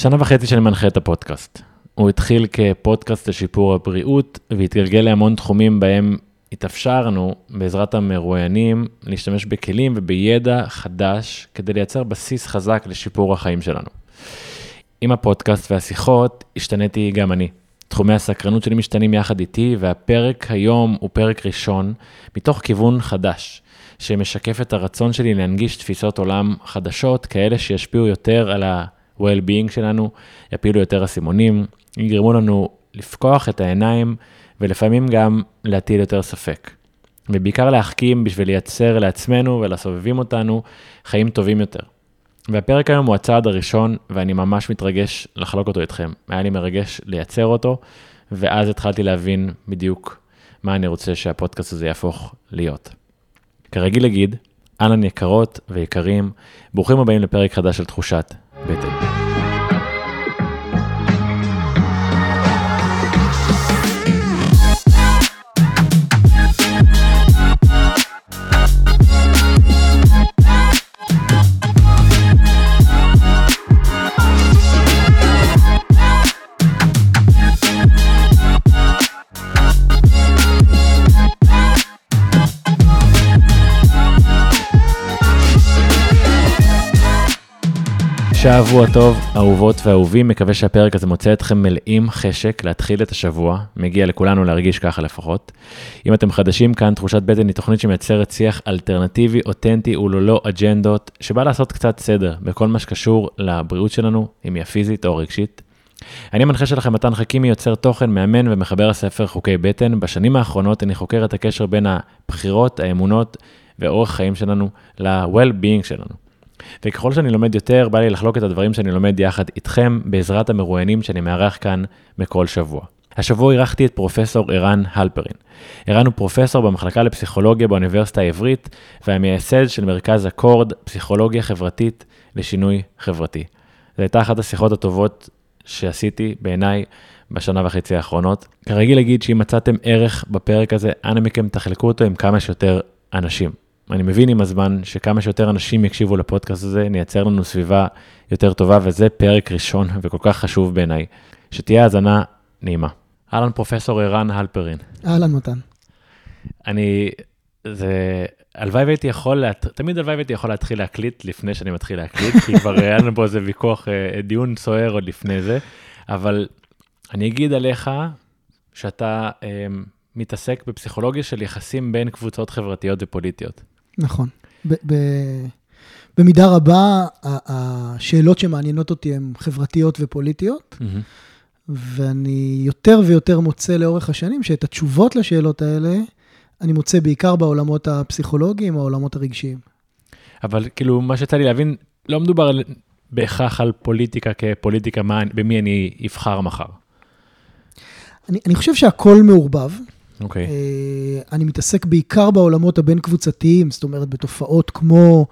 שנה וחצי שאני מנחה את הפודקאסט. הוא התחיל כפודקאסט לשיפור הבריאות, והתגלגל להמון תחומים בהם התאפשרנו, בעזרת המרואיינים, להשתמש בכלים ובידע חדש כדי לייצר בסיס חזק לשיפור החיים שלנו. עם הפודקאסט והשיחות, השתניתי גם אני. תחומי הסקרנות שלי משתנים יחד איתי, והפרק היום הוא פרק ראשון, מתוך כיוון חדש, שמשקף את הרצון שלי להנגיש תפיסות עולם חדשות, כאלה שישפיעו יותר על ה-well-being שלנו, יפילו יותר אסימונים, יגרמו לנו לפקוח את העיניים ולפעמים גם להטיל יותר ספק. ובעיקר להחכים בשביל לייצר לעצמנו ולסובבים אותנו חיים טובים יותר. והפרק היום הוא הצעד הראשון, ואני ממש מתרגש לחלוק אותו איתכם. היה לי מרגש לייצר אותו, ואז התחלתי להבין בדיוק מה אני רוצה שהפודקאסט הזה יהפוך להיות. כרגיל אגיד, אהלן יקרות ויקרים, ברוכים הבאים לפרק חדש של תחושת בטן. שבוע טוב, אהובות ואהובים, מקווה שהפרק הזה מוצא אתכם מלאים חשק להתחיל את השבוע, מגיע לכולנו להרגיש ככה לפחות. אם אתם חדשים כאן, תחושת בטן היא תוכנית שמייצרת שיח אלטרנטיבי, אותנטי וללא אג'נדות, שבא לעשות קצת סדר בכל מה שקשור לבריאות שלנו, אם היא הפיזית או רגשית. אני המנחה שלכם מתן חכימי, יוצר תוכן, מאמן ומחבר הספר חוקי בטן. בשנים האחרונות אני חוקר את הקשר בין הבחירות, האמונות ואורח חיים שלנו ל-well-being שלנו. וככל שאני לומד יותר, בא לי לחלוק את הדברים שאני לומד יחד איתכם, בעזרת המרואיינים שאני מארח כאן בכל שבוע. השבוע אירחתי את פרופסור ערן הלפרין. ערן הוא פרופסור במחלקה לפסיכולוגיה באוניברסיטה העברית, והמייסד של מרכז אקורד, פסיכולוגיה חברתית לשינוי חברתי. זו הייתה אחת השיחות הטובות שעשיתי בעיניי בשנה וחצי האחרונות. כרגיל להגיד שאם מצאתם ערך בפרק הזה, אנא מכם תחלקו אותו עם כמה שיותר אנשים. אני מבין עם הזמן שכמה שיותר אנשים יקשיבו לפודקאסט הזה, נייצר לנו סביבה יותר טובה, וזה פרק ראשון וכל כך חשוב בעיניי. שתהיה האזנה נעימה. אהלן פרופסור ערן הלפרין. אהלן מתן. אני, זה, הלוואי והייתי יכול, להת... תמיד הלוואי והייתי יכול להתחיל להקליט לפני שאני מתחיל להקליט, כי כבר היה לנו פה איזה ויכוח, אה, דיון סוער עוד לפני זה, אבל אני אגיד עליך שאתה אה, מתעסק בפסיכולוגיה של יחסים בין קבוצות חברתיות ופוליטיות. נכון. ב- ב- במידה רבה, השאלות שמעניינות אותי הן חברתיות ופוליטיות, mm-hmm. ואני יותר ויותר מוצא לאורך השנים שאת התשובות לשאלות האלה, אני מוצא בעיקר בעולמות הפסיכולוגיים, העולמות הרגשיים. אבל כאילו, מה שיצא לי להבין, לא מדובר על, בהכרח על פוליטיקה כפוליטיקה, מה, במי אני אבחר מחר. אני, אני חושב שהכל מעורבב. אוקיי. Okay. אה, אני מתעסק בעיקר בעולמות הבין-קבוצתיים, זאת אומרת, בתופעות כמו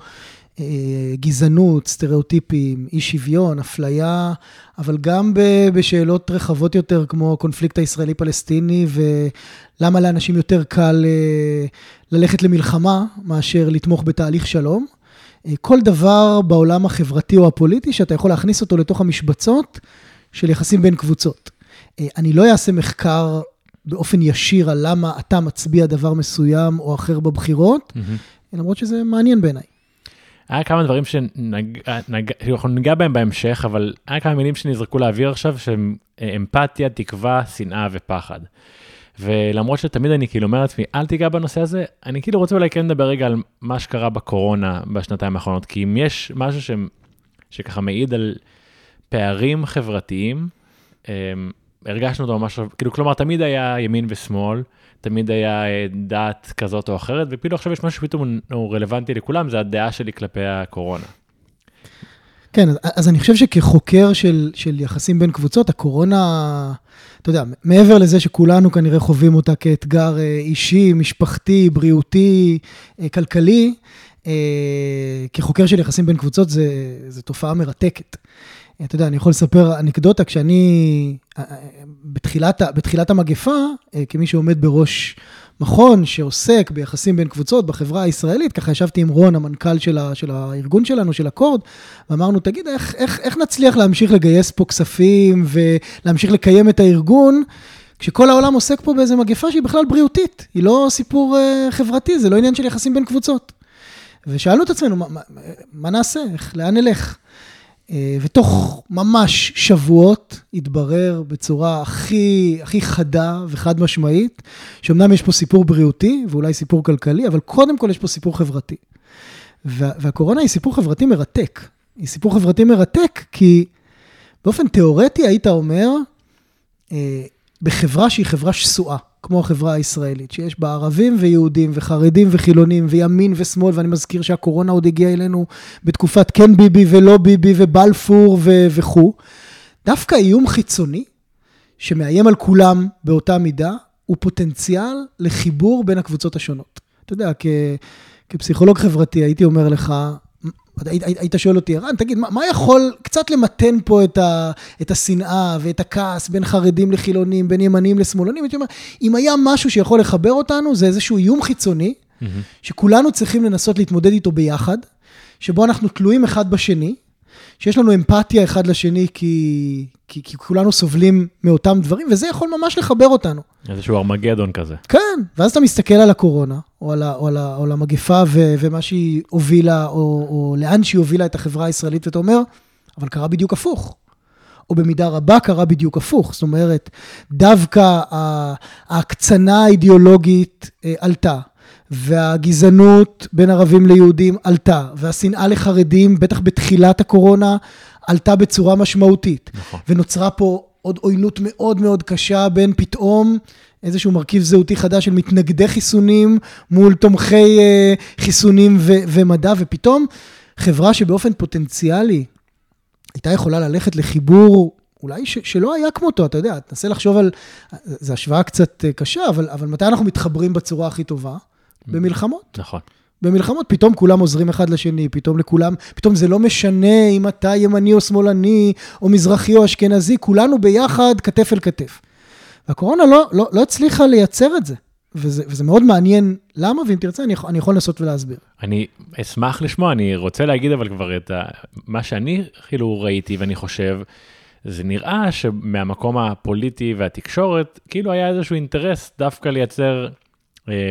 אה, גזענות, סטריאוטיפים, אי שוויון, אפליה, אבל גם בשאלות רחבות יותר, כמו הקונפליקט הישראלי-פלסטיני, ולמה לאנשים יותר קל אה, ללכת למלחמה מאשר לתמוך בתהליך שלום. כל דבר בעולם החברתי או הפוליטי שאתה יכול להכניס אותו לתוך המשבצות של יחסים בין קבוצות. אני לא אעשה מחקר באופן ישיר על למה אתה מצביע דבר מסוים או אחר בבחירות, mm-hmm. למרות שזה מעניין בעיניי. היה כמה דברים שאנחנו ניגע בהם בהמשך, אבל היה כמה מילים שנזרקו לאוויר עכשיו, שהם אה, אמפתיה, תקווה, שנאה ופחד. ולמרות שתמיד אני כאילו אומר לעצמי, אל תיגע בנושא הזה, אני כאילו רוצה אולי כן לדבר רגע על מה שקרה בקורונה בשנתיים האחרונות, כי אם יש משהו ש... שככה מעיד על פערים חברתיים, אמ, הרגשנו אותו ממש, כאילו, כלומר, תמיד היה ימין ושמאל, תמיד היה אה, דת כזאת או אחרת, ופתאום עכשיו יש משהו שפתאום הוא רלוונטי לכולם, זה הדעה שלי כלפי הקורונה. כן, אז אני חושב שכחוקר של, של יחסים בין קבוצות, הקורונה, אתה יודע, מעבר לזה שכולנו כנראה חווים אותה כאתגר אה, אישי, משפחתי, בריאותי, אה, כלכלי, כחוקר של יחסים בין קבוצות, זו תופעה מרתקת. אתה יודע, אני יכול לספר אנקדוטה, כשאני, בתחילת, בתחילת המגפה, כמי שעומד בראש מכון שעוסק ביחסים בין קבוצות בחברה הישראלית, ככה ישבתי עם רון, המנכ"ל של, ה, של הארגון שלנו, של אקורד, ואמרנו, תגיד, איך, איך, איך נצליח להמשיך לגייס פה כספים ולהמשיך לקיים את הארגון? כשכל העולם עוסק פה באיזה מגפה שהיא בכלל בריאותית, היא לא סיפור uh, חברתי, זה לא עניין של יחסים בין קבוצות. ושאלנו את עצמנו, מה, מה, מה נעשה, איך, לאן נלך? Uh, ותוך ממש שבועות התברר בצורה הכי, הכי חדה וחד משמעית, שאומנם יש פה סיפור בריאותי ואולי סיפור כלכלי, אבל קודם כל יש פה סיפור חברתי. וה, והקורונה היא סיפור חברתי מרתק. היא סיפור חברתי מרתק כי באופן תיאורטי היית אומר, uh, בחברה שהיא חברה שסועה, כמו החברה הישראלית, שיש בה ערבים ויהודים וחרדים וחילונים וימין ושמאל, ואני מזכיר שהקורונה עוד הגיעה אלינו בתקופת כן ביבי ולא ביבי ובלפור ו- וכו', דווקא איום חיצוני, שמאיים על כולם באותה מידה, הוא פוטנציאל לחיבור בין הקבוצות השונות. אתה יודע, כ- כפסיכולוג חברתי הייתי אומר לך, היית שואל אותי, ערן, תגיד, מה, יכול קצת למתן פה את, ה, את השנאה ואת הכעס בין חרדים לחילונים, בין ימנים לשמאלנים? הייתי אומר, אם היה משהו שיכול לחבר אותנו, זה איזשהו איום חיצוני, mm-hmm. שכולנו צריכים לנסות להתמודד איתו ביחד, שבו אנחנו תלויים אחד בשני, שיש לנו אמפתיה אחד לשני כי, כי, כי כולנו סובלים מאותם דברים, וזה יכול ממש לחבר אותנו. איזשהו ארמגדון כזה. כן, ואז אתה מסתכל על הקורונה, או על, ה, או על, ה, או על המגפה ו, ומה שהיא הובילה, או, או לאן שהיא הובילה את החברה הישראלית, ואתה אומר, אבל קרה בדיוק הפוך. או במידה רבה קרה בדיוק הפוך. זאת אומרת, דווקא ההקצנה האידיאולוגית אה, עלתה. והגזענות בין ערבים ליהודים עלתה, והשנאה לחרדים, בטח בתחילת הקורונה, עלתה בצורה משמעותית. נכון. ונוצרה פה עוד עוינות מאוד מאוד קשה בין פתאום איזשהו מרכיב זהותי חדש של מתנגדי חיסונים מול תומכי uh, חיסונים ו- ומדע, ופתאום חברה שבאופן פוטנציאלי הייתה יכולה ללכת לחיבור אולי ש- שלא היה כמותו, אתה יודע, תנסה לחשוב על, זו השוואה קצת אה, קשה, אבל, אבל מתי אנחנו מתחברים בצורה הכי טובה? במלחמות. נכון. במלחמות פתאום כולם עוזרים אחד לשני, פתאום לכולם, פתאום זה לא משנה אם אתה ימני או שמאלני, או מזרחי או אשכנזי, כולנו ביחד, כתף אל כתף. והקורונה לא, לא, לא הצליחה לייצר את זה. וזה, וזה מאוד מעניין למה, ואם תרצה, אני, אני יכול לנסות ולהסביר. אני אשמח לשמוע, אני רוצה להגיד אבל כבר את ה, מה שאני כאילו ראיתי ואני חושב, זה נראה שמהמקום הפוליטי והתקשורת, כאילו היה איזשהו אינטרס דווקא לייצר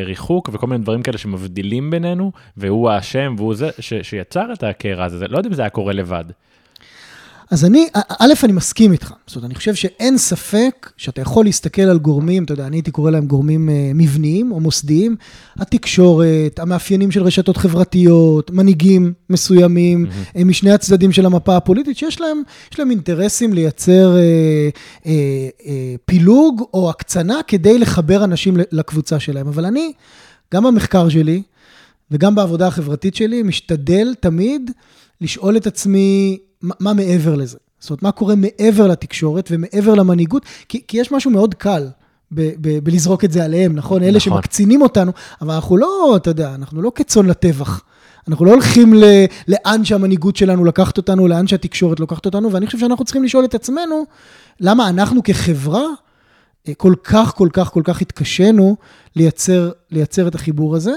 ריחוק וכל מיני דברים כאלה שמבדילים בינינו, והוא האשם והוא זה ש, שיצר את הקרע הזה, לא יודע אם זה היה קורה לבד. אז אני, א', אני מסכים איתך. זאת אומרת, אני חושב שאין ספק שאתה יכול להסתכל על גורמים, אתה יודע, אני הייתי קורא להם גורמים אה, מבניים או מוסדיים, התקשורת, המאפיינים של רשתות חברתיות, מנהיגים מסוימים, mm-hmm. משני הצדדים של המפה הפוליטית, שיש להם, להם אינטרסים לייצר אה, אה, אה, פילוג או הקצנה כדי לחבר אנשים לקבוצה שלהם. אבל אני, גם במחקר שלי וגם בעבודה החברתית שלי, משתדל תמיד לשאול את עצמי, מה מעבר לזה? זאת אומרת, מה קורה מעבר לתקשורת ומעבר למנהיגות? כי, כי יש משהו מאוד קל ב, ב, בלזרוק את זה עליהם, נכון? אלה נכון. שמקצינים אותנו, אבל אנחנו לא, אתה יודע, אנחנו לא כצאן לטבח. אנחנו לא הולכים ל, לאן שהמנהיגות שלנו לקחת אותנו, לאן שהתקשורת לוקחת אותנו, ואני חושב שאנחנו צריכים לשאול את עצמנו, למה אנחנו כחברה אה, כל כך, כל כך, כל כך התקשינו לייצר, לייצר את החיבור הזה.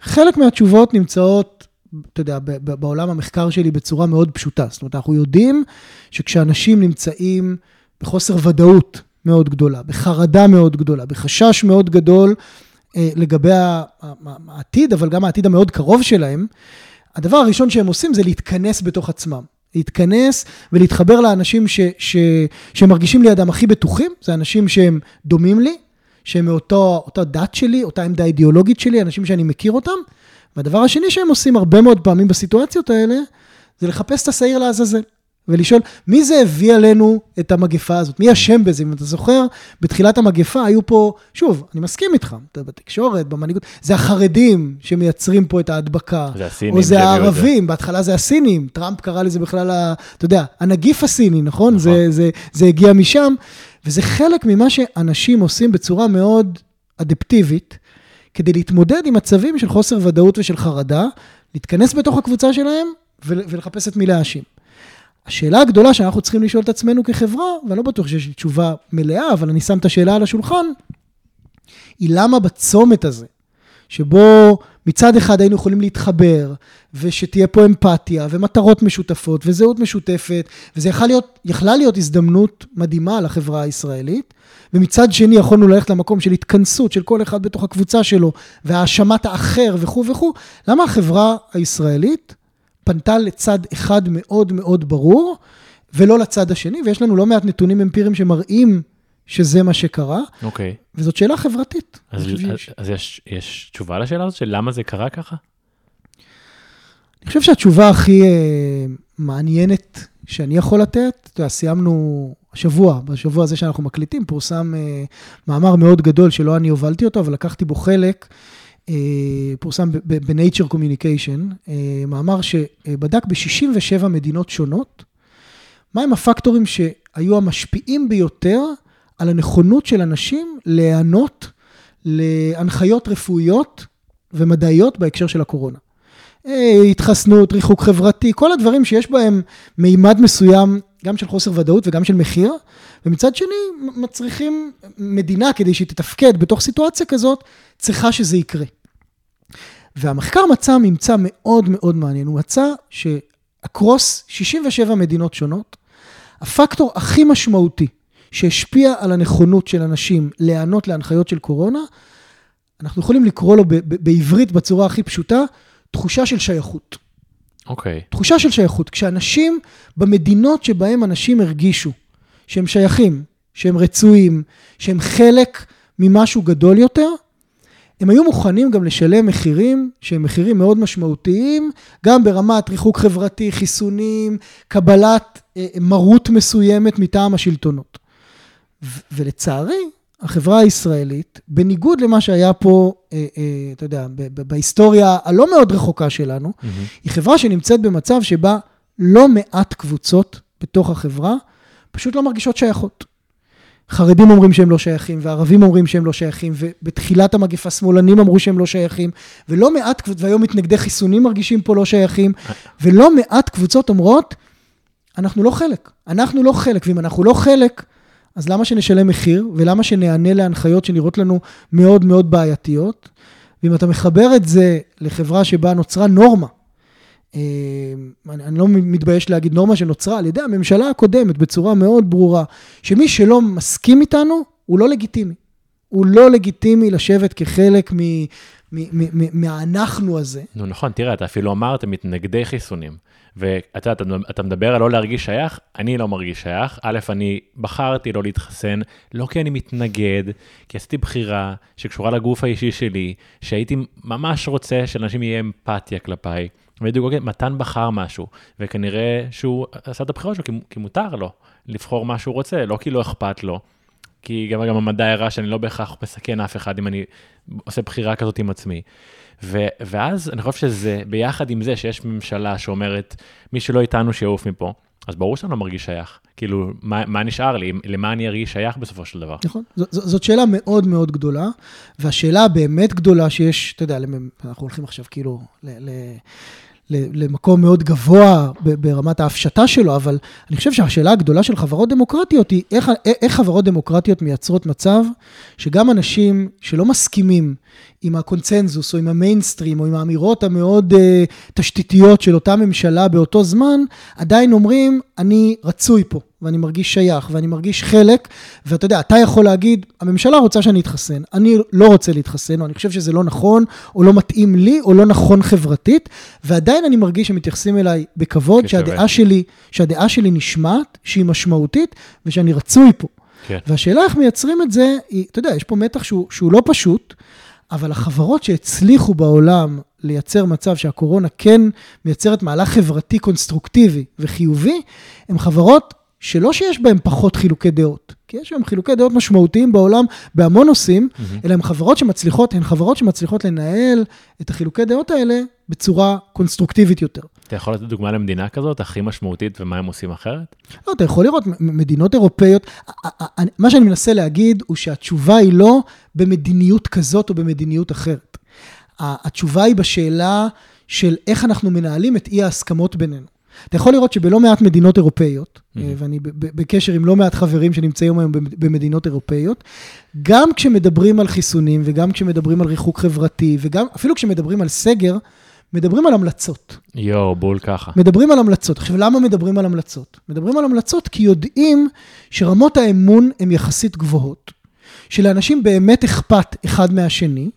חלק מהתשובות נמצאות אתה יודע, בעולם המחקר שלי בצורה מאוד פשוטה. זאת אומרת, אנחנו יודעים שכשאנשים נמצאים בחוסר ודאות מאוד גדולה, בחרדה מאוד גדולה, בחשש מאוד גדול אה, לגבי העתיד, אבל גם העתיד המאוד קרוב שלהם, הדבר הראשון שהם עושים זה להתכנס בתוך עצמם. להתכנס ולהתחבר לאנשים ש, ש, שמרגישים לידם הכי בטוחים, זה אנשים שהם דומים לי, שהם מאותה דת שלי, אותה עמדה אידיאולוגית שלי, אנשים שאני מכיר אותם, והדבר השני שהם עושים הרבה מאוד פעמים בסיטואציות האלה, זה לחפש את השעיר לעזאזל. ולשאול, מי זה הביא עלינו את המגפה הזאת? מי אשם בזה? אם אתה זוכר, בתחילת המגפה היו פה, שוב, אני מסכים איתך, בתקשורת, במנהיגות, זה החרדים שמייצרים פה את ההדבקה. זה הסינים. או זה הערבים, בהתחלה זה הסינים, טראמפ קרא לזה בכלל, אתה יודע, הנגיף הסיני, נכון? נכון. זה, זה, זה הגיע משם, וזה חלק ממה שאנשים עושים בצורה מאוד אדפטיבית, כדי להתמודד עם מצבים של חוסר ודאות ושל חרדה, להתכנס בתוך הקבוצה שלהם ולחפש את מי להאשים. השאלה הגדולה שאנחנו צריכים לשאול את עצמנו כחברה, ואני לא בטוח שיש לי תשובה מלאה, אבל אני שם את השאלה על השולחן, היא למה בצומת הזה, שבו מצד אחד היינו יכולים להתחבר, ושתהיה פה אמפתיה, ומטרות משותפות, וזהות משותפת, וזה יכלה להיות, יכלה להיות הזדמנות מדהימה לחברה הישראלית, ומצד שני יכולנו ללכת למקום של התכנסות של כל אחד בתוך הקבוצה שלו, והאשמת האחר וכו' וכו', למה החברה הישראלית פנתה לצד אחד מאוד מאוד ברור, ולא לצד השני, ויש לנו לא מעט נתונים אמפיריים שמראים שזה מה שקרה, אוקיי. וזאת שאלה חברתית. אז, אז, אז יש, יש תשובה לשאלה הזאת של למה זה קרה ככה? אני חושב שהתשובה הכי אה, מעניינת שאני יכול לתת, אתה יודע, סיימנו השבוע, בשבוע הזה שאנחנו מקליטים, פורסם אה, מאמר מאוד גדול שלא אני הובלתי אותו, אבל לקחתי בו חלק, אה, פורסם ב-Nature Communication, אה, מאמר שבדק ב-67 מדינות שונות, מהם הפקטורים שהיו המשפיעים ביותר על הנכונות של אנשים להיענות להנחיות רפואיות ומדעיות בהקשר של הקורונה. אה, התחסנות, ריחוק חברתי, כל הדברים שיש בהם מימד מסוים, גם של חוסר ודאות וגם של מחיר, ומצד שני מצריכים מדינה כדי שהיא תתפקד בתוך סיטואציה כזאת, צריכה שזה יקרה. והמחקר מצא ממצא מאוד מאוד מעניין, הוא מצא שאקרוס 67 מדינות שונות, הפקטור הכי משמעותי שהשפיע על הנכונות של אנשים להיענות להנחיות של קורונה, אנחנו יכולים לקרוא לו בעברית בצורה הכי פשוטה, תחושה של שייכות. אוקיי. תחושה של שייכות. כשאנשים, במדינות שבהם אנשים הרגישו שהם שייכים, שהם רצויים, שהם חלק ממשהו גדול יותר, הם היו מוכנים גם לשלם מחירים שהם מחירים מאוד משמעותיים, גם ברמת ריחוק חברתי, חיסונים, קבלת אה, מרות מסוימת מטעם השלטונות. ולצערי, החברה הישראלית, בניגוד למה שהיה פה, אה, אה, אתה יודע, בהיסטוריה הלא מאוד רחוקה שלנו, מהמם. היא חברה שנמצאת במצב שבה לא מעט קבוצות בתוך החברה פשוט לא מרגישות שייכות. חרדים אומרים שהם לא שייכים, וערבים אומרים שהם לא שייכים, ובתחילת המגפה שמאלנים אמרו שהם לא שייכים, ולא מעט קבוצות, והיום מתנגדי חיסונים מרגישים פה לא שייכים, ולא מעט קבוצות אומרות, אנחנו לא חלק, אנחנו לא חלק, ואם אנחנו לא חלק, אז למה שנשלם מחיר, ולמה שנענה להנחיות שנראות לנו מאוד מאוד בעייתיות? ואם אתה מחבר את זה לחברה שבה נוצרה נורמה, אה, אני, לא מתבייש להגיד נורמה שנוצרה על ידי הממשלה הקודמת בצורה מאוד ברורה, שמי שלא מסכים איתנו, הוא לא לגיטימי. הוא לא לגיטימי לשבת כחלק מהאנחנו הזה. נו נכון, תראה, אתה אפילו אמרת מתנגדי חיסונים. ואתה יודע, אתה, מדבר על לא להרגיש שייך, אני לא מרגיש שייך. א', אני בחרתי לא להתחסן, לא כי אני מתנגד, כי עשיתי בחירה שקשורה לגוף האישי שלי, שהייתי ממש רוצה שלאנשים יהיה אמפתיה כלפיי. ובדיוק, אוקיי, מתן בחר משהו, וכנראה שהוא עשה את הבחירה שלו כי מותר לו לבחור מה שהוא רוצה, לא כי לא אכפת לו. כי גם, גם המדע הראה שאני לא בהכרח מסכן אף אחד אם אני עושה בחירה כזאת עם עצמי. ו, ואז אני חושב שזה, ביחד עם זה שיש ממשלה שאומרת, מי שלא איתנו שיעוף מפה, אז ברור שאני לא מרגיש שייך. כאילו, מה, מה נשאר לי? למה אני ארגיש שייך בסופו של דבר? נכון. ז, ז, זאת שאלה מאוד מאוד גדולה, והשאלה הבאמת גדולה שיש, אתה יודע, אנחנו הולכים עכשיו כאילו ל, ל, ל, למקום מאוד גבוה ברמת ההפשטה שלו, אבל אני חושב שהשאלה הגדולה של חברות דמוקרטיות היא איך, איך חברות דמוקרטיות מייצרות מצב שגם אנשים שלא מסכימים עם הקונצנזוס או עם המיינסטרים או עם האמירות המאוד uh, תשתיתיות של אותה ממשלה באותו זמן, עדיין אומרים, אני רצוי פה. ואני מרגיש שייך, ואני מרגיש חלק, ואתה יודע, אתה יכול להגיד, הממשלה רוצה שאני אתחסן, אני לא רוצה להתחסן, או אני חושב שזה לא נכון, או לא מתאים לי, או לא נכון חברתית, ועדיין אני מרגיש שמתייחסים אליי בכבוד. שהדעה שלי, שהדעה שלי נשמעת, שהיא משמעותית, ושאני רצוי פה. כן. והשאלה איך מייצרים את זה, היא, אתה יודע, יש פה מתח שהוא, שהוא לא פשוט, אבל החברות שהצליחו בעולם לייצר מצב שהקורונה כן מייצרת מהלך חברתי קונסטרוקטיבי וחיובי, הן חברות שלא שיש בהן פחות חילוקי דעות, כי יש בהן חילוקי דעות משמעותיים בעולם בהמון נושאים, אלא הן חברות שמצליחות, הן חברות שמצליחות לנהל את החילוקי דעות האלה בצורה קונסטרוקטיבית יותר. אתה יכול לתת דוגמה למדינה כזאת, הכי משמעותית, ומה הם עושים אחרת? לא, אתה יכול לראות מדינות אירופאיות, מה שאני מנסה להגיד הוא שהתשובה היא לא במדיניות כזאת או במדיניות אחרת. התשובה היא בשאלה של איך אנחנו מנהלים את אי ההסכמות בינינו. אתה יכול לראות שבלא מעט מדינות אירופאיות, mm-hmm. ואני בקשר עם לא מעט חברים שנמצאים היום במדינות אירופאיות, גם כשמדברים על חיסונים וגם כשמדברים על ריחוק חברתי, וגם אפילו כשמדברים על סגר, מדברים על המלצות. יואו, בול ככה. מדברים על המלצות. עכשיו, למה מדברים על המלצות? מדברים על המלצות כי יודעים שרמות האמון הן יחסית גבוהות, שלאנשים באמת אכפת אחד מהשני,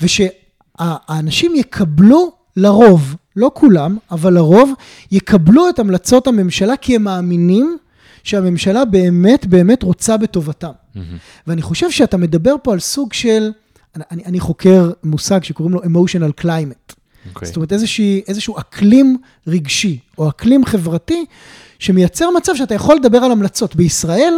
ושהאנשים יקבלו לרוב, לא כולם, אבל לרוב, יקבלו את המלצות הממשלה כי הם מאמינים שהממשלה באמת באמת רוצה בטובתם. Mm-hmm. ואני חושב שאתה מדבר פה על סוג של, אני, אני חוקר מושג שקוראים לו emotional climate. Okay. אוקיי. זאת אומרת, איזושהי, איזשהו אקלים רגשי או אקלים חברתי שמייצר מצב שאתה יכול לדבר על המלצות. בישראל,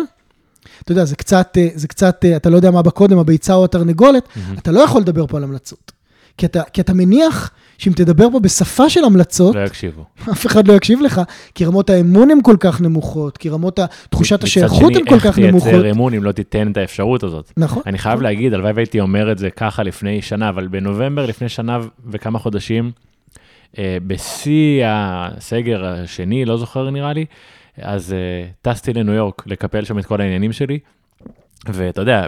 אתה יודע, זה קצת, זה קצת, אתה לא יודע מה בקודם, הביצה או התרנגולת, mm-hmm. אתה לא יכול לדבר פה על המלצות. כי אתה, כי אתה מניח שאם תדבר פה בשפה של המלצות, לא יקשיבו. אף אחד לא יקשיב לך, כי רמות האמון הן כל כך נמוכות, כי רמות תחושת השייכות הן כל כך נמוכות. מצד שני, איך תייצר אמון אם לא תיתן את האפשרות הזאת? נכון. אני חייב נכון. להגיד, הלוואי והייתי אומר את זה ככה לפני שנה, אבל בנובמבר, לפני שנה וכמה חודשים, אה, בשיא הסגר השני, לא זוכר נראה לי, אז אה, טסתי לניו יורק לקפל שם את כל העניינים שלי, ואתה יודע,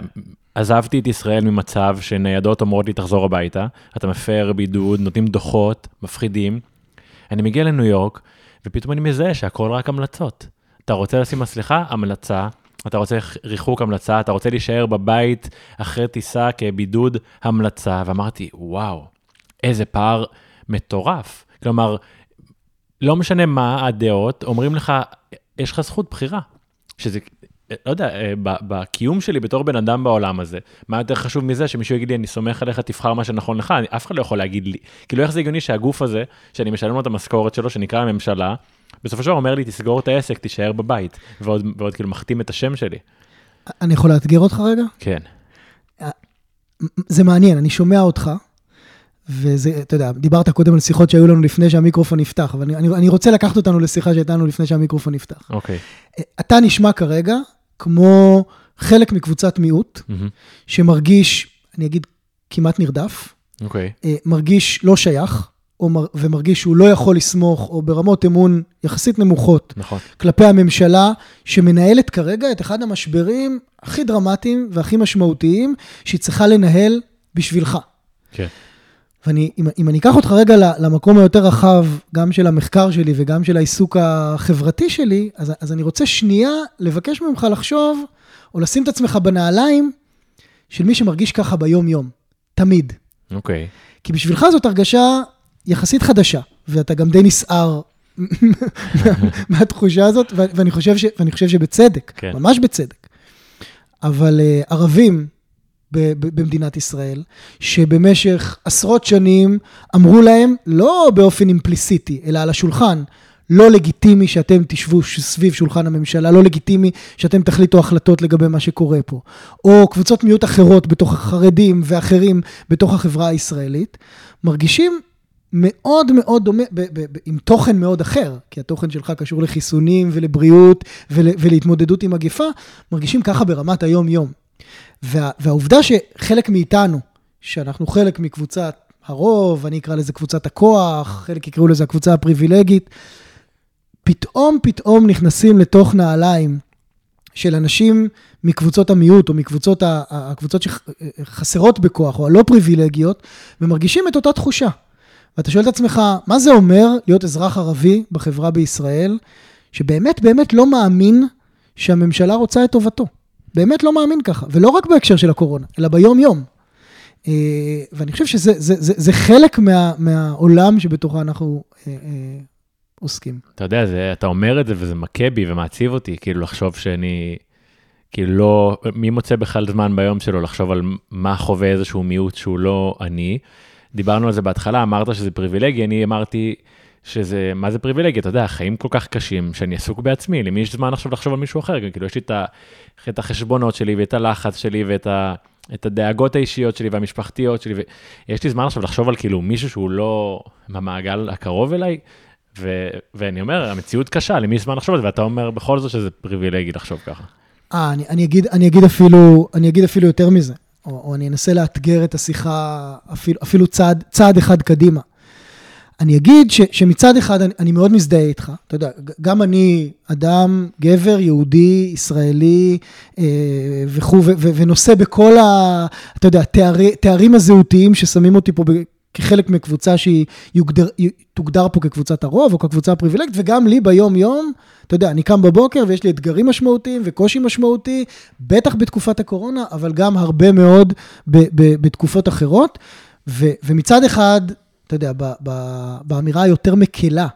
עזבתי את ישראל ממצב שניידות אומרות לי תחזור הביתה, אתה מפר בידוד, נותנים דוחות, מפחידים. אני מגיע לניו יורק, ופתאום אני מזהה שהכל רק המלצות. אתה רוצה לשים מסכה? המלצה. אתה רוצה ריחוק המלצה, אתה רוצה להישאר בבית אחרי טיסה כבידוד, המלצה. ואמרתי, וואו, איזה פער מטורף. כלומר, לא משנה מה הדעות, אומרים לך, יש לך זכות בחירה. שזה לא יודע, אה, בקיום שלי בתור בן אדם בעולם הזה, מה יותר חשוב מזה שמישהו יגיד לי, אני סומך עליך, תבחר מה שנכון לך, אני, אף אחד לא יכול להגיד לי. כאילו, איך זה הגיוני שהגוף הזה, שאני משלם לו את המשכורת שלו, שנקרא הממשלה, בסופו של דבר אומר לי, תסגור את העסק, תישאר בבית, ועוד, ועוד כאילו מחתים את השם שלי. אני יכול לאתגר אותך רגע? כן. אה, זה מעניין, אני שומע אותך, וזה, אתה יודע, דיברת קודם על שיחות שהיו לנו לפני שהמיקרופון נפתח, אבל אני, אני, אני רוצה לקחת אותנו לשיחה שהייתה לנו לפני שהמיקרופון נפתח. אוקיי. Okay. אתה נשמע כרגע כמו חלק מקבוצת מיעוט, mm-hmm. שמרגיש, אני אגיד, כמעט נרדף. אוקיי. Okay. מרגיש לא שייך, מר, ומרגיש שהוא לא יכול לסמוך, או ברמות אמון יחסית נמוכות, נכון. כלפי הממשלה, שמנהלת כרגע את אחד המשברים הכי דרמטיים והכי משמעותיים שהיא צריכה לנהל בשבילך. כן. Okay. ואני, אם, אם אני אקח אותך רגע למקום היותר רחב, גם של המחקר שלי וגם של העיסוק החברתי שלי, אז, אז אני רוצה שנייה לבקש ממך לחשוב, או לשים את עצמך בנעליים של מי שמרגיש ככה ביום-יום, תמיד. אוקיי. Okay. כי בשבילך זאת הרגשה יחסית חדשה, ואתה גם די נסער מהתחושה הזאת, ואני חושב, ש, ואני חושב שבצדק, כן. ממש בצדק. אבל uh, ערבים, במדינת ישראל, שבמשך עשרות שנים אמרו להם, לא באופן אימפליסיטי, אלא על השולחן, לא לגיטימי שאתם תשבו סביב שולחן הממשלה, לא לגיטימי שאתם תחליטו החלטות לגבי מה שקורה פה. או קבוצות מיעוט אחרות בתוך החרדים ואחרים בתוך החברה הישראלית, מרגישים מאוד מאוד דומה, עם תוכן מאוד אחר, כי התוכן שלך קשור לחיסונים ולבריאות ול, ולהתמודדות עם מגפה, מרגישים ככה ברמת היום-יום. וה, והעובדה שחלק מאיתנו, שאנחנו חלק מקבוצת הרוב, אני אקרא לזה קבוצת הכוח, חלק יקראו לזה הקבוצה הפריבילגית, פתאום פתאום נכנסים לתוך נעליים של אנשים מקבוצות המיעוט או מקבוצות הקבוצות שחסרות בכוח או הלא פריבילגיות, ומרגישים את אותה תחושה. ואתה שואל את עצמך, מה זה אומר להיות אזרח ערבי בחברה בישראל, שבאמת באמת לא מאמין שהממשלה רוצה את טובתו? באמת לא מאמין ככה, ולא רק בהקשר של הקורונה, אלא ביום-יום. אה, ואני חושב שזה זה, זה, זה חלק מה, מהעולם שבתוכו אנחנו אה, אה, עוסקים. אתה יודע, זה, אתה אומר את זה וזה מכה בי ומעציב אותי, כאילו לחשוב שאני, כאילו לא, מי מוצא בכלל זמן ביום שלו לחשוב על מה חווה איזשהו מיעוט שהוא לא אני. דיברנו על זה בהתחלה, אמרת שזה פריבילגי, אני אמרתי, שזה, מה זה פריבילגיה, אתה יודע, החיים כל כך קשים, שאני עסוק בעצמי, למי יש זמן עכשיו לחשוב על מישהו אחר, כאילו יש לי את, ה, את החשבונות שלי ואת הלחץ שלי ואת ה, את הדאגות האישיות שלי והמשפחתיות שלי, ויש לי זמן עכשיו לחשוב על כאילו מישהו שהוא לא במעגל הקרוב אליי, ו, ואני אומר, המציאות קשה, למי יש זמן לחשוב על זה, ואתה אומר בכל זאת שזה פריבילגי לחשוב ככה. אה, אני, אני, אגיד, אני, אגיד אפילו, אני אגיד אפילו יותר מזה, או, או אני אנסה לאתגר את השיחה אפילו, אפילו צעד, צעד אחד קדימה. אני אגיד ש, שמצד אחד אני, אני מאוד מזדהה איתך, אתה יודע, גם אני אדם, גבר, יהודי, ישראלי אה, וכו', ונושא בכל ה... אתה יודע, תארי, תארים הזהותיים ששמים אותי פה ב, כחלק מקבוצה שהיא יוגדר, תוגדר פה כקבוצת הרוב או כקבוצה הפריבילגית, וגם לי ביום-יום, אתה יודע, אני קם בבוקר ויש לי אתגרים משמעותיים וקושי משמעותי, בטח בתקופת הקורונה, אבל גם הרבה מאוד ב, ב, בתקופות אחרות. ו, ומצד אחד, אתה יודע, ב, ב, באמירה היותר מקלה,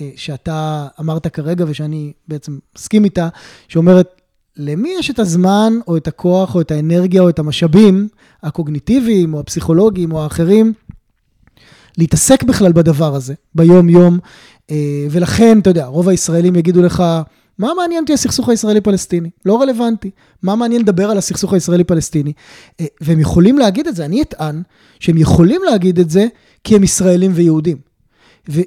אה, שאתה אמרת כרגע ושאני בעצם מסכים איתה, שאומרת, למי יש את הזמן או את הכוח או את האנרגיה או את המשאבים הקוגניטיביים או הפסיכולוגיים או האחרים להתעסק בכלל בדבר הזה, ביום-יום. אה, ולכן, אתה יודע, רוב הישראלים יגידו לך, מה מעניין אותי הסכסוך הישראלי-פלסטיני? לא רלוונטי. מה מעניין לדבר על הסכסוך הישראלי-פלסטיני? אה, והם יכולים להגיד את זה, אני אטען שהם יכולים להגיד את זה כי הם ישראלים ויהודים.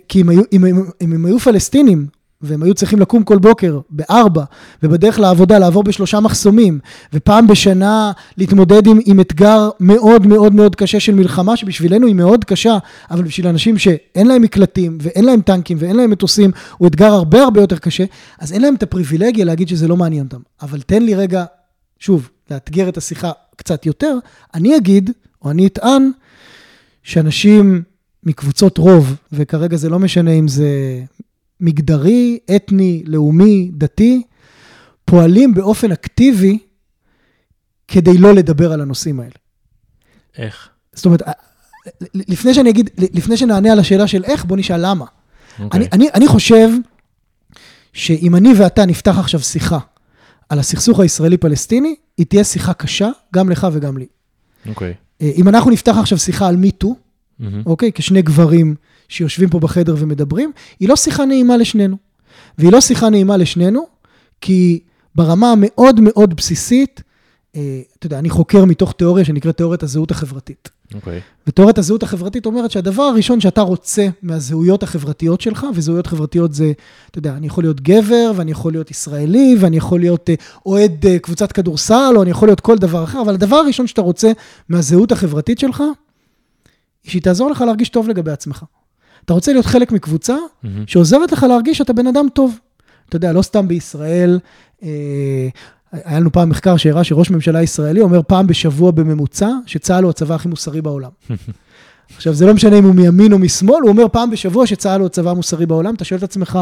כי אם, היו, אם, אם, אם הם היו פלסטינים והם היו צריכים לקום כל בוקר בארבע, ובדרך לעבודה לעבור בשלושה מחסומים, ופעם בשנה להתמודד עם, עם אתגר מאוד מאוד מאוד קשה של מלחמה, שבשבילנו היא מאוד קשה, אבל בשביל אנשים שאין להם מקלטים, ואין להם טנקים, ואין להם מטוסים, הוא אתגר הרבה הרבה יותר קשה, אז אין להם את הפריבילגיה להגיד שזה לא מעניין אותם. אבל תן לי רגע, שוב, לאתגר את השיחה קצת יותר, אני אגיד, או אני אטען, שאנשים מקבוצות רוב, וכרגע זה לא משנה אם זה מגדרי, אתני, לאומי, דתי, פועלים באופן אקטיבי כדי לא לדבר על הנושאים האלה. איך? זאת אומרת, לפני שאני אגיד, לפני שנענה על השאלה של איך, בוא נשאל למה. Okay. אוקיי. אני, אני, אני חושב שאם אני ואתה נפתח עכשיו שיחה על הסכסוך הישראלי-פלסטיני, היא תהיה שיחה קשה, גם לך וגם לי. אוקיי. Okay. אם אנחנו נפתח עכשיו שיחה על מיטו, mm-hmm. אוקיי? כשני גברים שיושבים פה בחדר ומדברים, היא לא שיחה נעימה לשנינו. והיא לא שיחה נעימה לשנינו, כי ברמה המאוד מאוד בסיסית, אה, אתה יודע, אני חוקר מתוך תיאוריה שנקראת תיאוריית הזהות החברתית. אוקיי. Okay. ותיאוריית הזהות החברתית אומרת שהדבר הראשון שאתה רוצה מהזהויות החברתיות שלך, וזהויות חברתיות זה, אתה יודע, אני יכול להיות גבר, ואני יכול להיות ישראלי, ואני יכול להיות אה, אוהד אה, קבוצת כדורסל, או אני יכול להיות כל דבר אחר, אבל הדבר הראשון שאתה רוצה מהזהות החברתית שלך, היא שהיא תעזור לך להרגיש טוב לגבי עצמך. אתה רוצה להיות חלק מקבוצה mm-hmm. שעוזרת לך להרגיש שאתה בן אדם טוב. אתה יודע, לא סתם בישראל, אה, היה לנו פעם מחקר שהראה שראש ממשלה ישראלי אומר פעם בשבוע בממוצע, שצה"ל הוא הצבא הכי מוסרי בעולם. עכשיו, זה לא משנה אם הוא מימין או משמאל, הוא אומר פעם בשבוע שצה"ל הוא הצבא המוסרי בעולם, אתה שואל את עצמך,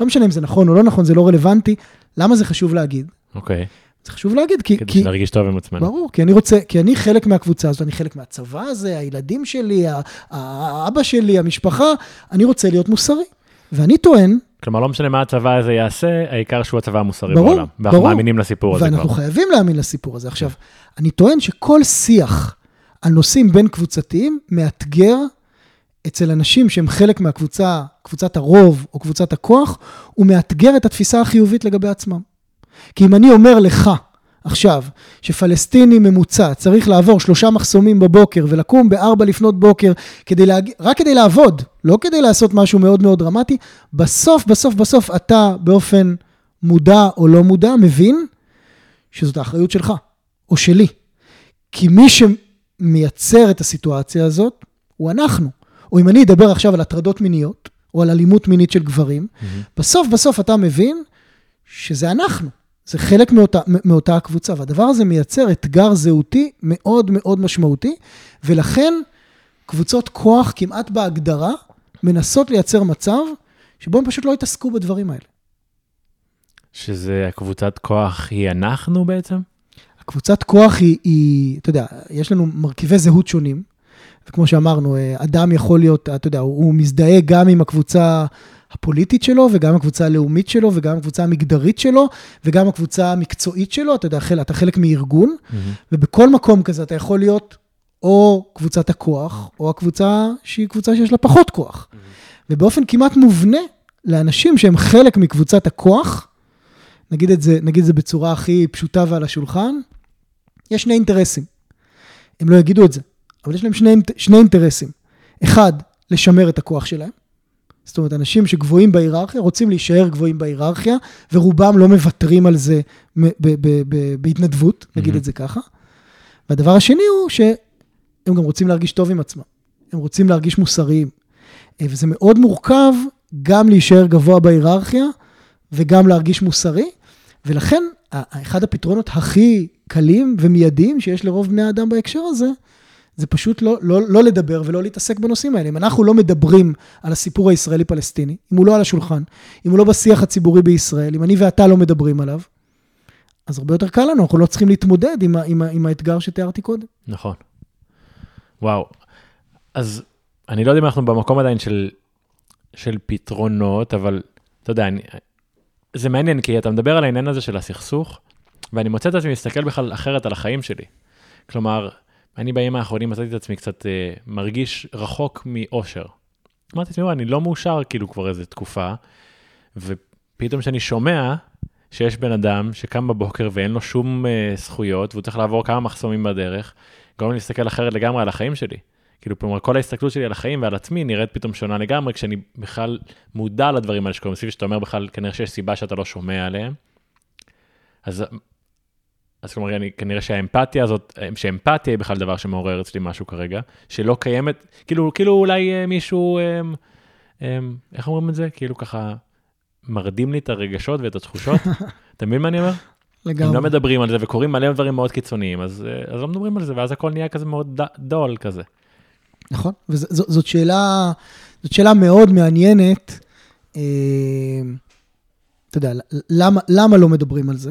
לא משנה אם זה נכון או לא נכון, זה לא רלוונטי, למה זה חשוב להגיד? אוקיי. Okay. זה חשוב להגיד, כי... כדי שנרגיש טוב עם עצמנו. ברור, כי אני רוצה, כי אני חלק מהקבוצה הזאת, אני חלק מהצבא הזה, הילדים שלי, האבא שלי, המשפחה, אני רוצה להיות מוסרי. ואני טוען... כלומר, לא משנה מה הצבא הזה יעשה, העיקר שהוא הצבא המוסרי ברור, בעולם. ואנחנו ברור. מאמינים לסיפור הזה ואנחנו כבר. ואנחנו חייבים להאמין לסיפור הזה. עכשיו, אני טוען שכל שיח על נושאים בין קבוצתיים מאתגר אצל אנשים שהם חלק מהקבוצה, קבוצת הרוב או קבוצת הכוח, הוא מאתגר את התפיסה החיובית לגבי עצמם. כי אם אני אומר לך עכשיו, שפלסטיני ממוצע צריך לעבור שלושה מחסומים בבוקר ולקום בארבע לפנות בוקר כדי להג... רק כדי לעבוד, לא כדי לעשות משהו מאוד מאוד דרמטי, בסוף, בסוף, בסוף אתה באופן מודע או לא מודע מבין שזאת האחריות שלך, או שלי. כי מי שמייצר את הסיטואציה הזאת הוא אנחנו. או אם אני אדבר עכשיו על הטרדות מיניות, או על אלימות מינית של גברים, mm-hmm. בסוף בסוף אתה מבין שזה אנחנו. זה חלק מאותה, מאותה הקבוצה, והדבר הזה מייצר אתגר זהותי מאוד מאוד משמעותי, ולכן קבוצות כוח כמעט בהגדרה מנסות לייצר מצב שבו הם פשוט לא יתעסקו בדברים האלה. שזה הקבוצת כוח היא אנחנו בעצם? הקבוצת כוח היא, היא, אתה יודע, יש לנו מרכיבי זהות שונים, וכמו שאמרנו, אדם יכול להיות, אתה יודע, הוא מזדהה גם עם הקבוצה הפוליטית שלו, וגם הקבוצה הלאומית שלו, וגם הקבוצה המגדרית שלו, וגם הקבוצה המקצועית שלו, אתה יודע, אתה חלק מארגון, mm-hmm. ובכל מקום כזה אתה יכול להיות או קבוצת הכוח, או הקבוצה שהיא קבוצה שיש לה פחות כוח. Mm-hmm. ובאופן כמעט מובנה, לאנשים שהם חלק מקבוצת הכוח, נגיד את זה, נגיד את זה בצורה הכי פשוטה ועל השולחן, יש שני אינטרסים. הם לא יגידו את זה, אבל יש להם שני, שני אינטרסים. אחד, לשמר את הכוח שלהם, זאת אומרת, אנשים שגבוהים בהיררכיה רוצים להישאר גבוהים בהיררכיה, ורובם לא מוותרים על זה בהתנדבות, נגיד mm-hmm. את זה ככה. והדבר השני הוא שהם גם רוצים להרגיש טוב עם עצמם. הם רוצים להרגיש מוסריים. וזה מאוד מורכב גם להישאר גבוה בהיררכיה וגם להרגיש מוסרי, ולכן אחד הפתרונות הכי קלים ומיידיים שיש לרוב בני האדם בהקשר הזה, זה פשוט לא, לא, לא לדבר ולא להתעסק בנושאים האלה. אם אנחנו לא מדברים על הסיפור הישראלי-פלסטיני, אם הוא לא על השולחן, אם הוא לא בשיח הציבורי בישראל, אם אני ואתה לא מדברים עליו, אז הרבה יותר קל לנו, אנחנו לא צריכים להתמודד עם, עם, עם האתגר שתיארתי קודם. נכון. וואו. אז אני לא יודע אם אנחנו במקום עדיין של, של פתרונות, אבל אתה יודע, אני, זה מעניין, כי אתה מדבר על העניין הזה של הסכסוך, ואני מוצא את עצמי להסתכל בכלל אחרת על החיים שלי. כלומר, אני בימים האחרונים מצאתי את עצמי קצת אה, מרגיש רחוק מאושר. אמרתי לעצמי, אני לא מאושר כאילו כבר איזה תקופה, ופתאום כשאני שומע שיש בן אדם שקם בבוקר ואין לו שום אה, זכויות, והוא צריך לעבור כמה מחסומים בדרך, גורם לי להסתכל אחרת לגמרי על החיים שלי. כאילו, כלומר, כל ההסתכלות שלי על החיים ועל עצמי נראית פתאום שונה לגמרי, כשאני בכלל מודע לדברים האלה שקורים סביבי, שאתה אומר בכלל, כנראה שיש סיבה שאתה לא שומע עליהם. אז אז כלומר, אני, כנראה שהאמפתיה הזאת, שאמפתיה היא בכלל דבר שמעורר אצלי משהו כרגע, שלא קיימת, כאילו, כאילו אולי אה, מישהו, אה, אה, איך אומרים את זה? כאילו ככה, מרדים לי את הרגשות ואת התחושות. אתה מבין מה אני אומר? לגמרי. הם לא מדברים על זה וקורים מלא דברים מאוד קיצוניים, אז, אז לא מדברים על זה, ואז הכל נהיה כזה מאוד דול כזה. נכון, וזאת שאלה, זאת שאלה מאוד מעניינת. אתה יודע, למה, למה לא מדברים על זה?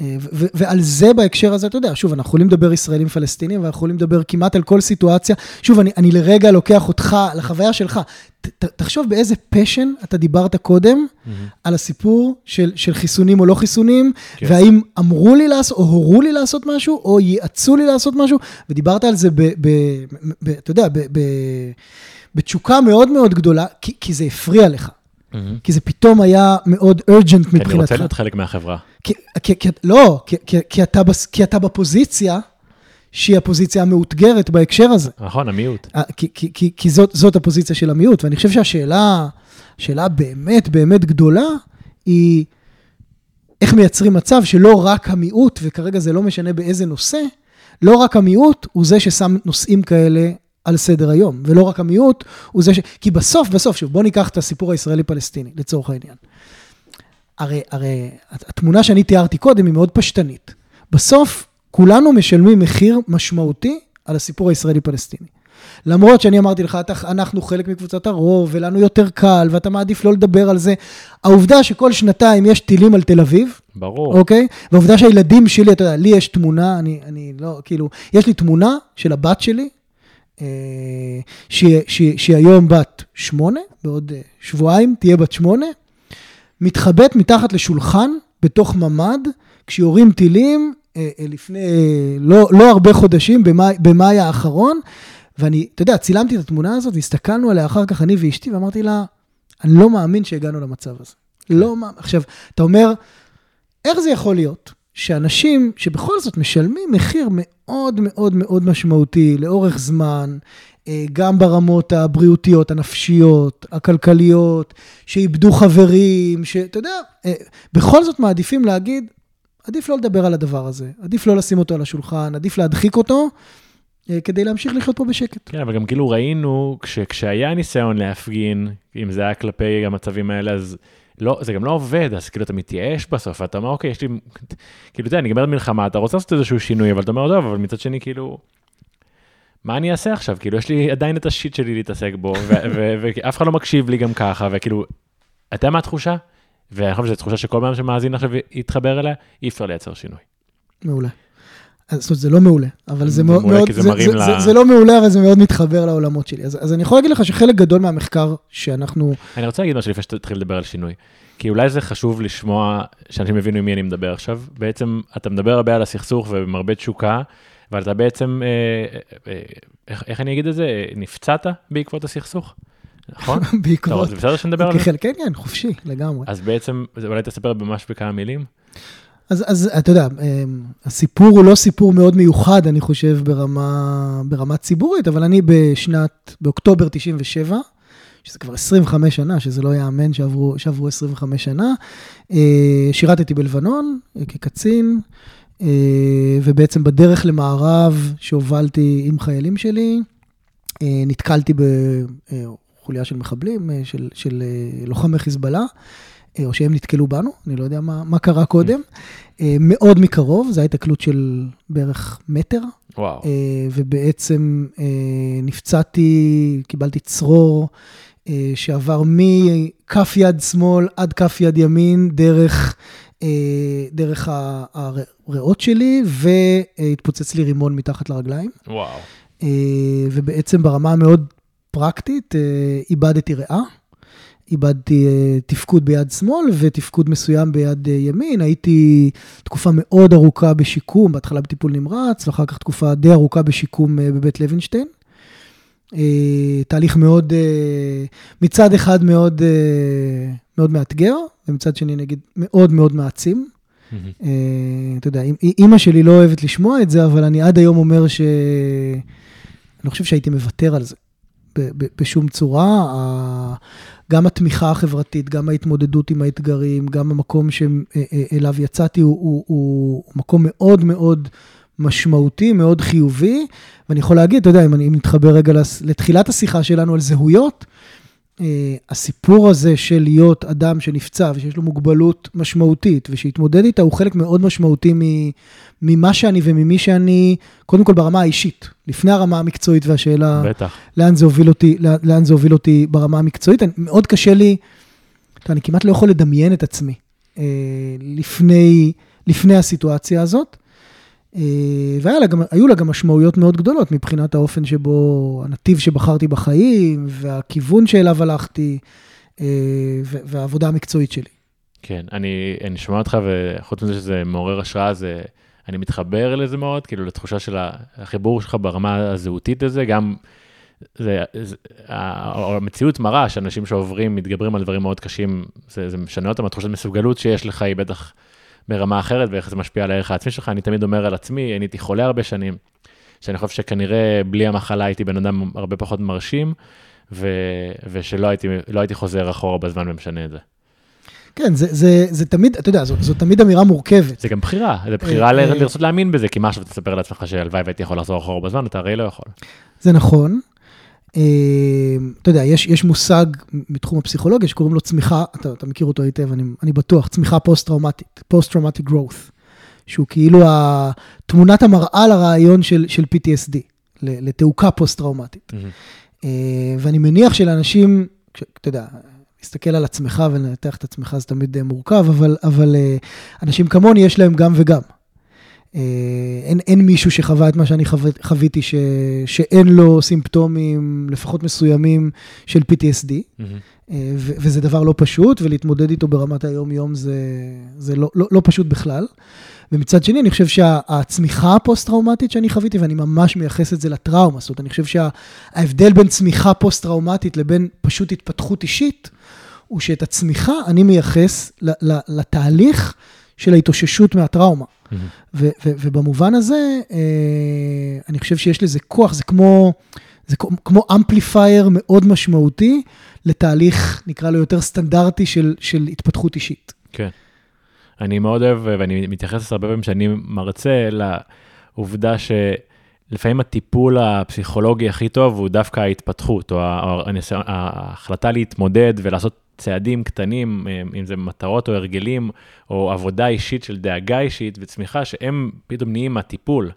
אה, ועל זה בהקשר הזה, אתה יודע, שוב, אנחנו יכולים לדבר ישראלים פלסטינים, ואנחנו יכולים לדבר כמעט על כל סיטואציה. שוב, אני, אני לרגע לוקח אותך לחוויה שלך. ת, ת, תחשוב באיזה פשן אתה דיברת קודם mm-hmm. על הסיפור של, של חיסונים או לא חיסונים, כן. והאם אמרו לי לעשות, או הורו לי לעשות משהו, או ייעצו לי לעשות משהו, ודיברת על זה, ב, ב, ב, אתה יודע, ב, ב, בתשוקה מאוד מאוד גדולה, כי, כי זה הפריע לך. Mm-hmm. כי זה פתאום היה מאוד urgent מבחינתך. אני רוצה להיות חלק מהחברה. כי, כי, כי, לא, כי, כי, כי, אתה, כי אתה בפוזיציה שהיא הפוזיציה המאותגרת בהקשר הזה. נכון, המיעוט. אה, כי, כי, כי, כי זאת, זאת הפוזיציה של המיעוט, ואני חושב שהשאלה, שאלה באמת באמת גדולה, היא איך מייצרים מצב שלא רק המיעוט, וכרגע זה לא משנה באיזה נושא, לא רק המיעוט הוא זה ששם נושאים כאלה על סדר היום, ולא רק המיעוט, הוא זה ש... כי בסוף, בסוף, שוב, בוא ניקח את הסיפור הישראלי-פלסטיני, לצורך העניין. הרי, הרי התמונה שאני תיארתי קודם היא מאוד פשטנית. בסוף, כולנו משלמים מחיר משמעותי על הסיפור הישראלי-פלסטיני. למרות שאני אמרתי לך, אנחנו חלק מקבוצת הרוב, ולנו יותר קל, ואתה מעדיף לא לדבר על זה. העובדה שכל שנתיים יש טילים על תל אביב, ברור. אוקיי? והעובדה שהילדים שלי, אתה יודע, לי יש תמונה, אני, אני לא, כאילו, יש לי תמונה של הבת שלי, שהיא, שהיא, היום בת שמונה, בעוד אה, שבועיים תהיה בת שמונה, מתחבאת מתחת לשולחן בתוך ממ"ד, כשיורים טילים אה, לפני לא, לא הרבה חודשים, במאי, במאי האחרון, ואני, אתה יודע, צילמתי את התמונה הזאת והסתכלנו עליה אחר כך, אני ואשתי, ואמרתי לה, אני לא מאמין שהגענו למצב הזה. לא מאמין. עכשיו, אתה אומר, איך זה יכול להיות שאנשים שבכל זאת משלמים מחיר מאוד מאוד מאוד משמעותי לאורך זמן, אה, גם ברמות הבריאותיות, הנפשיות, הכלכליות, שאיבדו חברים, שאתה יודע, אה, בכל זאת מעדיפים להגיד, עדיף לא לדבר על הדבר הזה, עדיף לא לשים אותו על השולחן, עדיף להדחיק אותו. אה, כדי להמשיך לחיות פה בשקט. כן, אבל גם כאילו ראינו, כש, כשהיה ניסיון להפגין, אם זה היה כלפי המצבים האלה, אז לא, זה גם לא עובד, אז כאילו אתה מתייאש בסוף, ואתה אומר, אוקיי, יש לי, כאילו, אתה יודע, נגמרת מלחמה, אתה רוצה לעשות איזשהו שינוי, אבל אתה אומר, טוב, אבל מצד שני, כאילו, מה אני אעשה עכשיו? כאילו, יש לי עדיין את השיט שלי להתעסק בו, ואף אחד לא מקשיב לי גם ככה, וכאילו, אתה יודע מה התחושה? ואני חושב שזו תחושה שכל פעם שמאזין עכשיו יתחבר אליה, אי אפשר לייצר שינוי. מעולה. זאת אומרת, זה לא מעולה, אבל זה, מאוד, זה, זה, זה, לה... זה, זה לא מעולה, אבל זה מאוד מתחבר לעולמות שלי. אז, אז אני יכול להגיד לך שחלק גדול מהמחקר שאנחנו... אני רוצה להגיד משהו לפני שתתחיל לדבר על שינוי. כי אולי זה חשוב לשמוע, שאנשים יבינו עם מי אני מדבר עכשיו. בעצם, אתה מדבר הרבה על הסכסוך ומרבה תשוקה, אבל אתה בעצם, אה, אה, אה, איך, איך אני אגיד את זה, נפצעת בעקבות הסכסוך? נכון? בעקבות. זה בסדר שנדבר על זה? כן, כן, חופשי, לגמרי. אז בעצם, אולי תספר ממש בכמה מילים. אז, אז אתה יודע, אמ, הסיפור הוא לא סיפור מאוד מיוחד, אני חושב, ברמה, ברמה ציבורית, אבל אני בשנת, באוקטובר 97, שזה כבר 25 שנה, שזה לא יאמן שעברו, שעברו 25 שנה, אה, שירתתי בלבנון אה, כקצין, אה, ובעצם בדרך למערב שהובלתי עם חיילים שלי, נתקלתי חוליה של מחבלים, של, של לוחמי חיזבאללה, או שהם נתקלו בנו, אני לא יודע מה, מה קרה קודם. אה, מאוד מקרוב, זו הייתה תקלות של בערך מטר, וואו. אה, ובעצם אה, נפצעתי, קיבלתי צרור שעבר מכף יד שמאל עד כף יד ימין, דרך, דרך הריאות שלי, והתפוצץ לי רימון מתחת לרגליים. וואו. ובעצם ברמה המאוד פרקטית, איבדתי ריאה, איבדתי אה, תפקוד ביד שמאל ותפקוד מסוים ביד אה, ימין. הייתי תקופה מאוד ארוכה בשיקום, בהתחלה בטיפול נמרץ, ואחר כך תקופה די ארוכה בשיקום אה, בבית לוינשטיין. תהליך מאוד, מצד אחד מאוד, מאוד מאתגר, ומצד שני נגיד מאוד מאוד מעצים. אתה יודע, אימ- אימא שלי לא אוהבת לשמוע את זה, אבל אני עד היום אומר ש... אני לא חושב שהייתי מוותר על זה בשום צורה. גם התמיכה החברתית, גם ההתמודדות עם האתגרים, גם המקום שאליו יצאתי הוא, הוא, הוא מקום מאוד מאוד משמעותי, מאוד חיובי. ואני יכול להגיד, אתה יודע, אם אני מתחבר רגע לתחילת השיחה שלנו על זהויות, אה, הסיפור הזה של להיות אדם שנפצע ושיש לו מוגבלות משמעותית ושהתמודד איתה הוא חלק מאוד משמעותי ממה שאני וממי שאני, קודם כל ברמה האישית, לפני הרמה המקצועית והשאלה בטח. לאן זה הוביל אותי, לאן- זה הוביל אותי ברמה המקצועית. אני, מאוד קשה לי, אני כמעט לא יכול לדמיין את עצמי אה, לפני, לפני הסיטואציה הזאת. אה, והיו לה, גם, לה גם משמעויות מאוד גדולות מבחינת האופן שבו, הנתיב שבחרתי בחיים, והכיוון שאליו הלכתי, אה, והעבודה המקצועית שלי. כן, אני, אני שומע אותך, וחוץ מזה שזה מעורר השראה, זה, אני מתחבר לזה מאוד, כאילו לתחושה של החיבור שלך ברמה הזהותית הזה, גם זה, זה, המציאות מראה שאנשים שעוברים, מתגברים על דברים מאוד קשים, זה, זה משנה אותם, התחושת מסוגלות שיש לך היא בטח ברמה אחרת, ואיך זה משפיע על הערך העצמי שלך. אני תמיד אומר על עצמי, אני הייתי חולה הרבה שנים, שאני חושב שכנראה בלי המחלה הייתי בן אדם הרבה פחות מרשים, ו, ושלא הייתי, לא הייתי חוזר אחורה בזמן ומשנה את זה. כן, זה, זה, זה תמיד, אתה יודע, זו, זו תמיד אמירה מורכבת. זה גם בחירה, זה בחירה אה, אה. לרצות להאמין בזה, כי מה עכשיו תספר לעצמך שהלוואי והייתי יכול לחזור אחורה בזמן, אתה הרי לא יכול. זה נכון. אה, אתה יודע, יש, יש מושג מתחום הפסיכולוגיה שקוראים לו צמיחה, אתה, אתה מכיר אותו היטב, אני, אני בטוח, צמיחה פוסט-טראומטית, post-traumatic growth, שהוא כאילו תמונת המראה לרעיון של, של PTSD, לתעוקה פוסט-טראומטית. אה, ואני מניח שלאנשים, אתה יודע, להסתכל על עצמך ולנתח את עצמך זה תמיד אה, מורכב, אבל, אבל אנשים כמוני יש להם גם וגם. אה, אין, אין מישהו שחווה את מה שאני חו... חוויתי, ש... שאין לו סימפטומים, לפחות מסוימים, של PTSD, אה, ו... וזה דבר לא פשוט, ולהתמודד איתו ברמת היום-יום זה, זה לא, לא, לא פשוט בכלל. ומצד שני, אני חושב שהצמיחה הפוסט-טראומטית שאני חוויתי, ואני ממש מייחס את זה לטראומה, זאת אומרת, אני חושב שההבדל בין צמיחה פוסט-טראומטית לבין פשוט התפתחות אישית, הוא שאת הצמיחה אני מייחס ל- ל- לתהליך של ההתאוששות מהטראומה. ו- ו- ובמובן הזה, אה, אני חושב שיש לזה כוח, זה כמו, זה כמו- amplifier מאוד משמעותי לתהליך, נקרא לו יותר סטנדרטי של, של התפתחות אישית. כן. אני מאוד אוהב, ואני מתייחס לזה הרבה פעמים שאני מרצה, לעובדה שלפעמים הטיפול הפסיכולוגי הכי טוב הוא דווקא ההתפתחות, או ההחלטה להתמודד ולעשות צעדים קטנים, אה, אם זה מטרות או הרגלים, או עבודה אישית של דאגה אישית וצמיחה, שהם פתאום נהיים מהטיפול,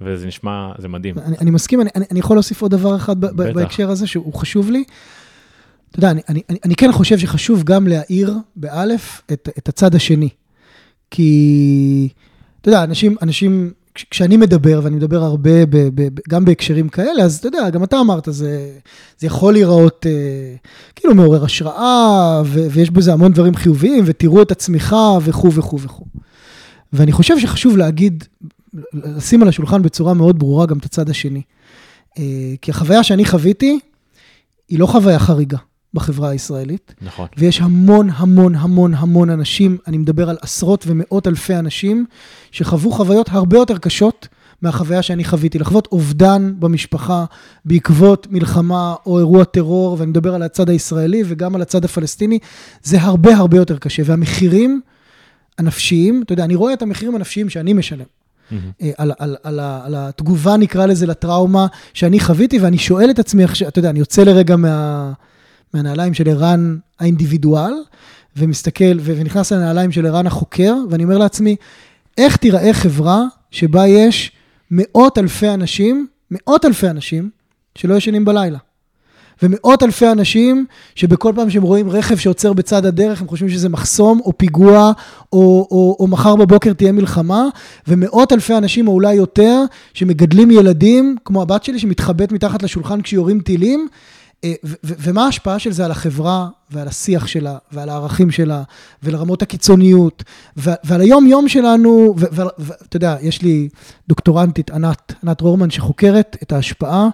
וזה נשמע, זה מדהים. אני, אני מסכים, אני, אני, יכול להוסיף עוד דבר אחד ב-. בהקשר הזה, שהוא חשוב לי. אתה יודע, אני, אני, אני, אני כן חושב שחשוב גם להאיר, באלף, את, את הצד השני. כי, אתה יודע, אנשים, אנשים, כשאני מדבר, ואני מדבר הרבה, ב, ב, ב, גם בהקשרים כאלה, אז אתה יודע, גם אתה אמרת, זה, זה יכול להיראות אה, כאילו מעורר השראה, ו, ויש בזה המון דברים חיוביים, ותראו את הצמיחה, וכו' וכו' וכו'. ואני חושב שחשוב להגיד, לשים על השולחן בצורה מאוד ברורה גם את הצד השני. אה, כי החוויה שאני חוויתי, היא לא חוויה חריגה בחברה הישראלית, נכון. ויש המון המון המון המון אנשים, אני מדבר על עשרות ומאות אלפי אנשים, שחוו חוויות הרבה יותר קשות מהחוויה שאני חוויתי. לחוות אובדן במשפחה בעקבות מלחמה או אירוע טרור, ואני מדבר על הצד הישראלי וגם על הצד הפלסטיני, זה הרבה הרבה יותר קשה. והמחירים הנפשיים, אתה יודע, אני רואה את המחירים הנפשיים שאני משלם. אה, על, על, על, על התגובה, נקרא לזה, לטראומה שאני חוויתי, ואני שואל את עצמי אתה יודע, אני יוצא לרגע מה, מהנעליים של ערן האינדיבידואל, ומסתכל, ונכנס לנעליים של ערן החוקר, ואני אומר לעצמי, איך תיראה חברה שבה יש מאות אלפי אנשים, מאות אלפי אנשים, שלא ישנים בלילה. ומאות אלפי אנשים שבכל פעם שהם רואים רכב שעוצר בצד הדרך, הם חושבים שזה מחסום או פיגוע, או, או, או מחר בבוקר תהיה מלחמה, ומאות אלפי אנשים, או אולי יותר, שמגדלים ילדים, כמו הבת שלי, שמתחבאת מתחת לשולחן כשיורים טילים, ומה ההשפעה של זה על החברה ועל השיח שלה ועל הערכים שלה ולרמות הקיצוניות ועל היום-יום שלנו, ואתה יודע, יש לי דוקטורנטית, ענת, ענת רורמן, שחוקרת את ההשפעה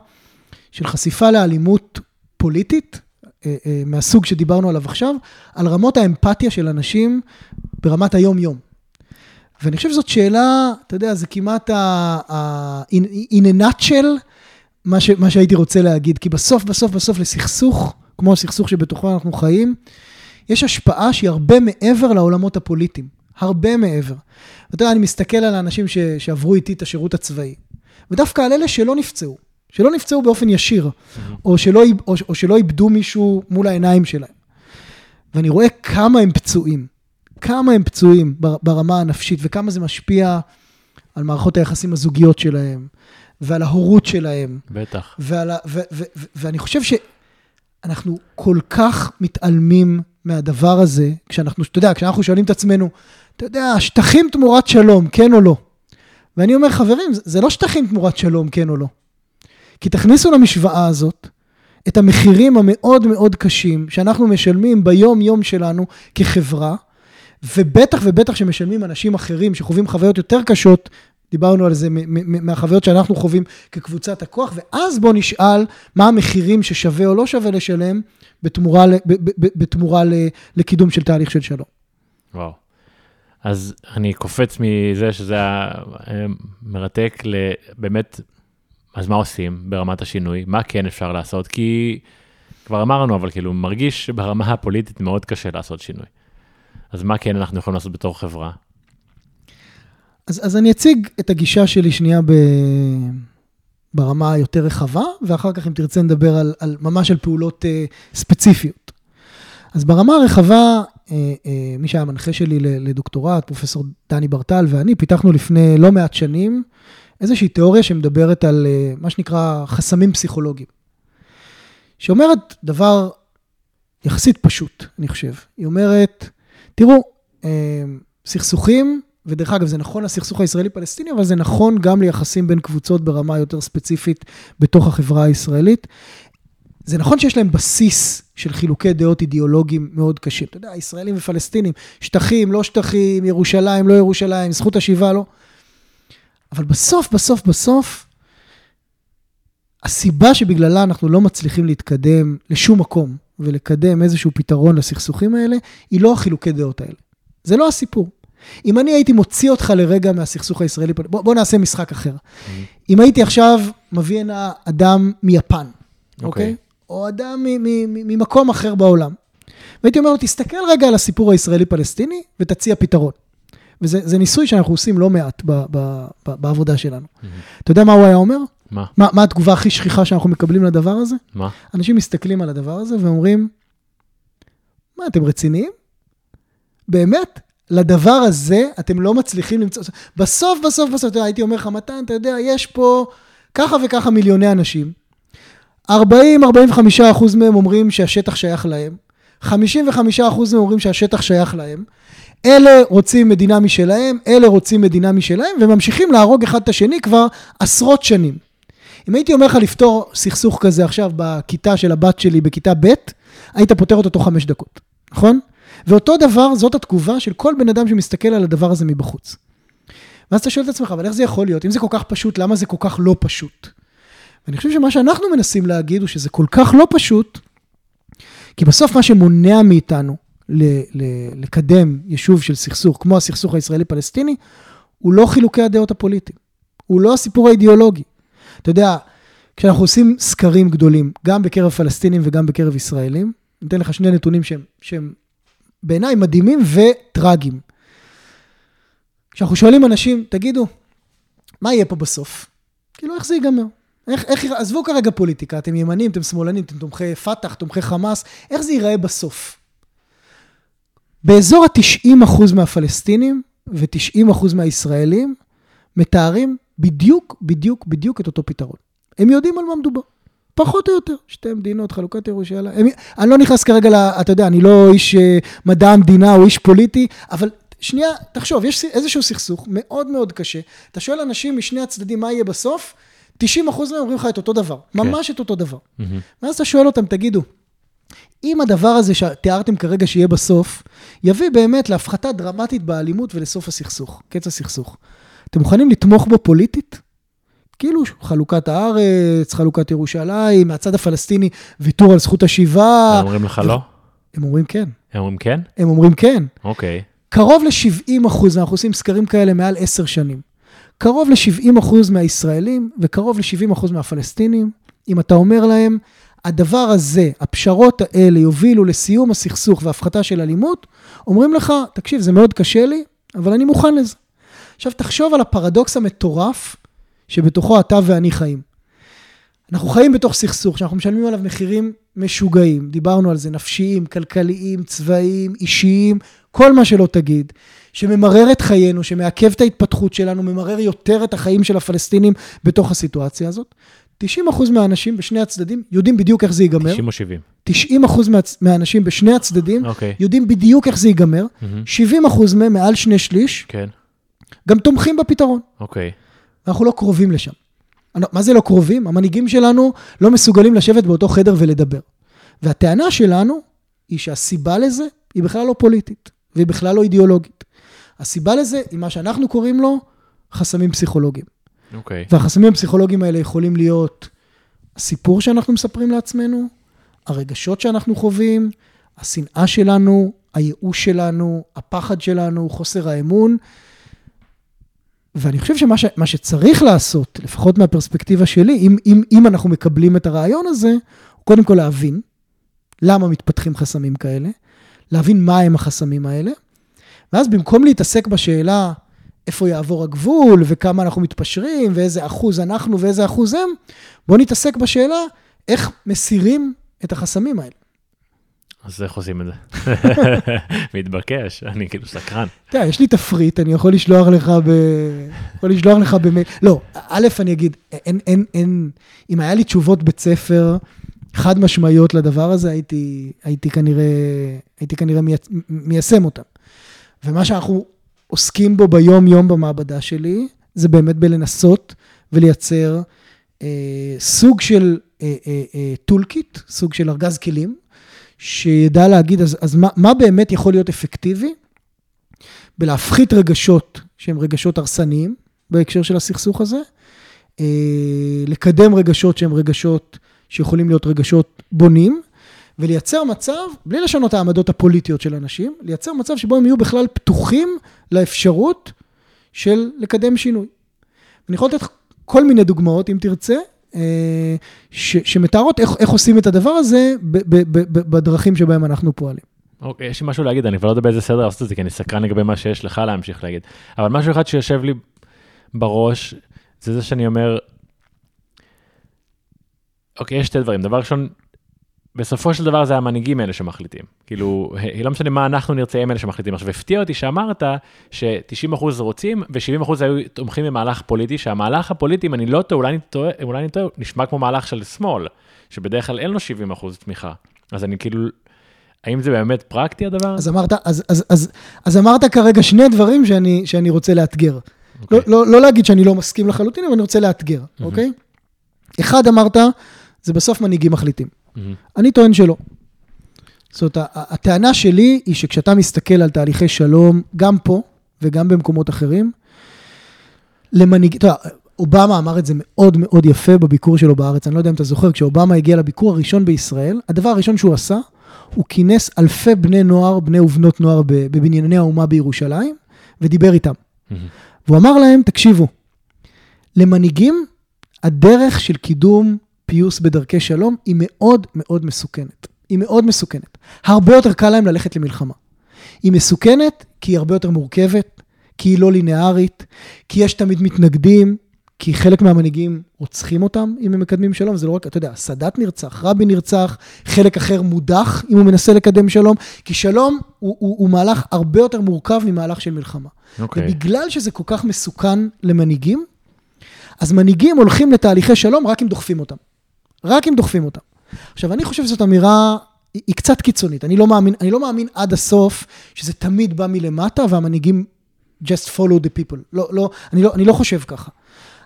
של חשיפה לאלימות פוליטית, אה, אה, מהסוג שדיברנו עליו עכשיו, על רמות האמפתיה של אנשים ברמת היום-יום. ואני חושב שזאת שאלה, אתה יודע, זה כמעט ה... in a nutshell, מה, ש, מה שהייתי רוצה להגיד, כי בסוף, בסוף, בסוף לסכסוך, כמו הסכסוך שבתוכו אנחנו חיים, יש השפעה שהיא הרבה מעבר לעולמות הפוליטיים, הרבה מעבר. אתה יודע, אני מסתכל על האנשים ש, שעברו איתי את השירות הצבאי, ודווקא על אלה שלא נפצעו, שלא נפצעו באופן ישיר, או שלא, או, או שלא איבדו מישהו מול העיניים שלהם. ואני רואה כמה הם פצועים, כמה הם פצועים ברמה הנפשית, וכמה זה משפיע על מערכות היחסים הזוגיות שלהם, ועל ההורות שלהם. בטח. ועל ה, ו, ו, ו, ואני חושב שאנחנו כל כך מתעלמים מהדבר הזה, כשאנחנו, אתה יודע, כשאנחנו שואלים את עצמנו, אתה יודע, שטחים תמורת שלום, כן או לא? ואני אומר, חברים, זה, זה לא שטחים תמורת שלום, כן או לא. כי תכניסו למשוואה הזאת את המחירים המאוד מאוד קשים שאנחנו משלמים ביום-יום שלנו כחברה, ובטח ובטח שמשלמים אנשים אחרים שחווים חוויות יותר קשות דיברנו על זה מהחוויות שאנחנו חווים כקבוצת הכוח, ואז בואו נשאל מה המחירים ששווה או לא שווה לשלם בתמורה, בתמורה לקידום של תהליך של שלום. וואו. אז אני קופץ מזה שזה היה אה, מרתק לבאמת, אז מה עושים ברמת השינוי? מה כן אפשר לעשות? כי כבר אמרנו, אבל כאילו מרגיש שברמה הפוליטית מאוד קשה לעשות שינוי. אז מה כן אנחנו יכולים לעשות בתור חברה? אז, אז אני אציג את הגישה שלי שנייה ב... ברמה היותר רחבה, ואחר כך אם תרצה נדבר על, על ממש על פעולות uh, ספציפיות. אז ברמה הרחבה, uh, uh, מי שהיה המנחה שלי לדוקטורט, פרופסור דני ברטל ואני, פיתחנו לפני לא מעט שנים איזושהי תיאוריה שמדברת על uh, מה שנקרא חסמים פסיכולוגיים. שאומרת דבר יחסית פשוט, אני חושב. היא אומרת, תראו, uh, סכסוכים ודרך אגב, זה נכון לסכסוך הישראלי-פלסטיני, אבל זה נכון גם ליחסים בין קבוצות ברמה יותר ספציפית בתוך החברה הישראלית. זה נכון שיש להם בסיס של חילוקי דעות אידיאולוגיים מאוד קשים. אתה יודע, ישראלים ופלסטינים, שטחים, לא שטחים, ירושלים, לא ירושלים, זכות השיבה, לא. אבל בסוף, בסוף, בסוף, הסיבה שבגללה אנחנו לא מצליחים להתקדם לשום מקום ולקדם איזשהו פתרון לסכסוכים האלה, היא לא החילוקי דעות האלה. זה לא הסיפור. אם אני הייתי מוציא אותך לרגע מהסכסוך הישראלי, בוא, בוא נעשה משחק אחר. Mm-hmm. אם הייתי עכשיו מביא הנה אדם מיפן, אוקיי? Okay. אוקיי? Okay? או אדם ממקום אחר בעולם, והייתי אומר לו, תסתכל רגע על הסיפור הישראלי-פלסטיני ותציע פתרון. וזה ניסוי שאנחנו עושים לא מעט ב, ב, ב, בעבודה שלנו. Mm-hmm. אתה יודע מה הוא היה אומר? מה? מה? מה התגובה הכי שכיחה שאנחנו מקבלים לדבר הזה? מה? אנשים מסתכלים על הדבר הזה ואומרים, מה, אתם רציניים? באמת? לדבר הזה אתם לא מצליחים למצוא, בסוף, בסוף, בסוף, אתה יודע, הייתי אומר לך, מתן, אתה יודע, יש פה ככה וככה מיליוני אנשים, 40-45 אחוז מהם אומרים שהשטח שייך להם, 55 אחוז מהם אומרים שהשטח שייך להם, אלה רוצים מדינה משלהם, אלה רוצים מדינה משלהם, וממשיכים להרוג אחד את השני כבר עשרות שנים. אם הייתי אומר לך לפתור סכסוך כזה עכשיו בכיתה של הבת שלי בכיתה ב', היית פותר אותו תוך חמש דקות, נכון? ואותו דבר, זאת התגובה של כל בן אדם שמסתכל על הדבר הזה מבחוץ. ואז אתה שואל את עצמך, אבל איך זה יכול להיות? אם זה כל כך פשוט, למה זה כל כך לא פשוט? ואני חושב שמה שאנחנו מנסים להגיד הוא שזה כל כך לא פשוט, כי בסוף מה שמונע מאיתנו ל- ל- לקדם יישוב של סכסוך, כמו הסכסוך הישראלי-פלסטיני, הוא לא חילוקי הדעות הפוליטיים, הוא לא הסיפור האידיאולוגי. אתה יודע, כשאנחנו עושים סקרים גדולים, גם בקרב פלסטינים וגם בקרב ישראלים, אני אתן לך שני נתונים שהם, שהם בעיניי מדהימים וטרגיים. כשאנחנו שואלים אנשים, תגידו, מה יהיה פה בסוף? כאילו, איך זה ייגמר? איך, איך, עזבו כרגע פוליטיקה, אתם ימנים, אתם שמאלנים, אתם תומכי פת"ח, תומכי חמאס, איך זה ייראה בסוף? באזור ה-90% מהפלסטינים ו-90% מהישראלים מתארים בדיוק, בדיוק, בדיוק את אותו פתרון. הם יודעים על מה מדובר. פחות או יותר, שתי מדינות, חלוקת ירושלים. אני לא נכנס כרגע, ל, אתה יודע, אני לא איש אה, מדע המדינה או איש פוליטי, אבל שנייה, תחשוב, יש איזשהו סכסוך מאוד מאוד קשה. אתה שואל אנשים משני הצדדים מה יהיה בסוף, 90 אחוז מהם אומרים לך את אותו דבר, כן. ממש את אותו דבר. Mm-hmm. ואז אתה שואל אותם, תגידו, אם הדבר הזה שתיארתם כרגע שיהיה בסוף, יביא באמת להפחתה דרמטית באלימות ולסוף הסכסוך, קץ הסכסוך. אתם מוכנים לתמוך בו פוליטית? כאילו חלוקת הארץ, חלוקת ירושלים, מהצד הפלסטיני, ויתור על זכות השיבה. הם אומרים לך לא? הם אומרים כן. הם אומרים כן? הם אומרים כן. אוקיי. קרוב ל-70 אחוז, אנחנו עושים סקרים כאלה מעל עשר שנים. קרוב ל-70 אחוז מהישראלים וקרוב ל-70 אחוז מהפלסטינים, אם אתה אומר להם, הדבר הזה, הפשרות האלה יובילו לסיום הסכסוך והפחתה של אלימות, אומרים לך, תקשיב, זה מאוד קשה לי, אבל אני מוכן לזה. עכשיו, תחשוב על הפרדוקס המטורף שבתוכו אתה ואני חיים. אנחנו חיים בתוך סכסוך שאנחנו משלמים עליו מחירים משוגעים, דיברנו על זה, נפשיים, כלכליים, צבאיים, אישיים, כל מה שלא תגיד, שממרר את חיינו, שמעכב את ההתפתחות שלנו, ממרר יותר את החיים של הפלסטינים בתוך הסיטואציה הזאת. 90 אחוז מהאנשים בשני הצדדים יודעים בדיוק איך זה ייגמר. 90 או 70? 90 אחוז מה, מהאנשים בשני הצדדים okay. אוקיי. יודעים בדיוק איך זה ייגמר. Mm-hmm. 70 אחוז מהם, מעל שני שליש, כן. גם תומכים בפתרון. אוקיי. Okay. אנחנו לא קרובים לשם. מה זה לא קרובים? המנהיגים שלנו לא מסוגלים לשבת באותו חדר ולדבר. והטענה שלנו היא שהסיבה לזה היא בכלל לא פוליטית, והיא בכלל לא אידיאולוגית. הסיבה לזה היא מה שאנחנו קוראים לו חסמים פסיכולוגיים. אוקיי. Okay. והחסמים הפסיכולוגיים האלה יכולים להיות הסיפור שאנחנו מספרים לעצמנו, הרגשות שאנחנו חווים, השנאה שלנו, הייאוש שלנו, הפחד שלנו, חוסר האמון. ואני חושב שמה ש, שצריך לעשות, לפחות מהפרספקטיבה שלי, אם, אם, אם אנחנו מקבלים את הרעיון הזה, הוא קודם כל להבין למה מתפתחים חסמים כאלה, להבין מה הם החסמים האלה, ואז במקום להתעסק בשאלה איפה יעבור הגבול, וכמה אנחנו מתפשרים, ואיזה אחוז אנחנו ואיזה אחוז הם, בואו נתעסק בשאלה איך מסירים את החסמים האלה. אז איך עושים את זה? מתבקש, אני כאילו סקרן. תראה, יש לי תפריט, אני יכול לשלוח לך ב... יכול לשלוח לך במייל. לא, א', אני אגיד, אין, אין, אין, אם היה לי תשובות בית ספר חד משמעיות לדבר הזה, הייתי, הייתי כנראה, הייתי כנראה מיישם אותם. ומה שאנחנו עוסקים בו ביום-יום במעבדה שלי, זה באמת בלנסות ולייצר אה, סוג של toolkit, אה, אה, אה, סוג של ארגז כלים, שידע להגיד, אז, אז מה, מה באמת יכול להיות אפקטיבי בלהפחית רגשות שהם רגשות הרסניים בהקשר של הסכסוך הזה, אה, לקדם רגשות שהם רגשות שיכולים להיות רגשות בונים, ולייצר מצב, בלי לשנות העמדות הפוליטיות של אנשים, לייצר מצב שבו הם יהיו בכלל פתוחים לאפשרות של לקדם שינוי. אני יכול לתת כל מיני דוגמאות, אם תרצה, ש, שמתארות איך, איך עושים את הדבר הזה ב, ב, ב, ב, בדרכים שבהם אנחנו פועלים. אוקיי, יש לי משהו להגיד, אני כבר לא יודע באיזה סדר לעשות את זה, כי אני סקרן לגבי מה שיש לך להמשיך להגיד. אבל משהו אחד שיושב לי בראש, זה זה שאני אומר, אוקיי, יש שתי דברים. דבר ראשון, בסופו של דבר זה המנהיגים האלה שמחליטים. כאילו, לא משנה מה אנחנו נרצה, הם אלה שמחליטים. עכשיו, הפתיע אותי שאמרת ש-90% רוצים ו-70% היו תומכים במהלך פוליטי, שהמהלך הפוליטי, אם אני לא טועה, אולי אני טועה, אולי אני טועה, נשמע כמו מהלך של שמאל, שבדרך כלל אין לו 70% תמיכה. אז אני כאילו, האם זה באמת פרקטי הדבר אז אמרת, אז, אז, אז, אז אמרת כרגע שני דברים שאני, שאני רוצה לאתגר. Okay. אוקיי. לא, לא, לא להגיד שאני לא מסכים לחלוטין, אבל אני רוצה לאתגר, אוקיי? Mm-hmm. Okay? אחד, אמרת, זה בסוף מנהיגים מחליטים. Mm-hmm. אני טוען שלא. זאת אומרת, הטענה שלי היא שכשאתה מסתכל על תהליכי שלום, גם פה וגם במקומות אחרים, למנהיג, אתה יודע, אובמה אמר את זה מאוד מאוד יפה בביקור שלו בארץ, אני לא יודע אם אתה זוכר, כשאובמה הגיע לביקור הראשון בישראל, הדבר הראשון שהוא עשה, הוא כינס אלפי בני נוער, בני ובנות נוער בבנייני האומה בירושלים, ודיבר איתם. Mm-hmm. והוא אמר להם, תקשיבו, למנהיגים, הדרך של קידום פיוס בדרכי שלום היא מאוד מאוד מסוכנת. היא מאוד מסוכנת. הרבה יותר קל להם ללכת למלחמה. היא מסוכנת כי היא הרבה יותר מורכבת, כי היא לא לינארית, כי יש תמיד מתנגדים, כי חלק מהמנהיגים רוצחים אותם אם הם מקדמים שלום, זה לא רק, אתה יודע, סאדאת נרצח, רבין נרצח, חלק אחר מודח אם הוא מנסה לקדם שלום, כי שלום הוא, הוא, הוא מהלך הרבה יותר מורכב ממהלך של מלחמה. אוקיי. ובגלל שזה כל כך מסוכן למנהיגים, אז מנהיגים הולכים לתהליכי שלום רק אם דוחפים אותם. רק אם דוחפים אותם. עכשיו, אני חושב שזאת אמירה, היא, היא קצת קיצונית. אני לא, מאמין, אני לא מאמין עד הסוף שזה תמיד בא מלמטה והמנהיגים just follow the people. לא, לא, אני, לא, אני לא חושב ככה.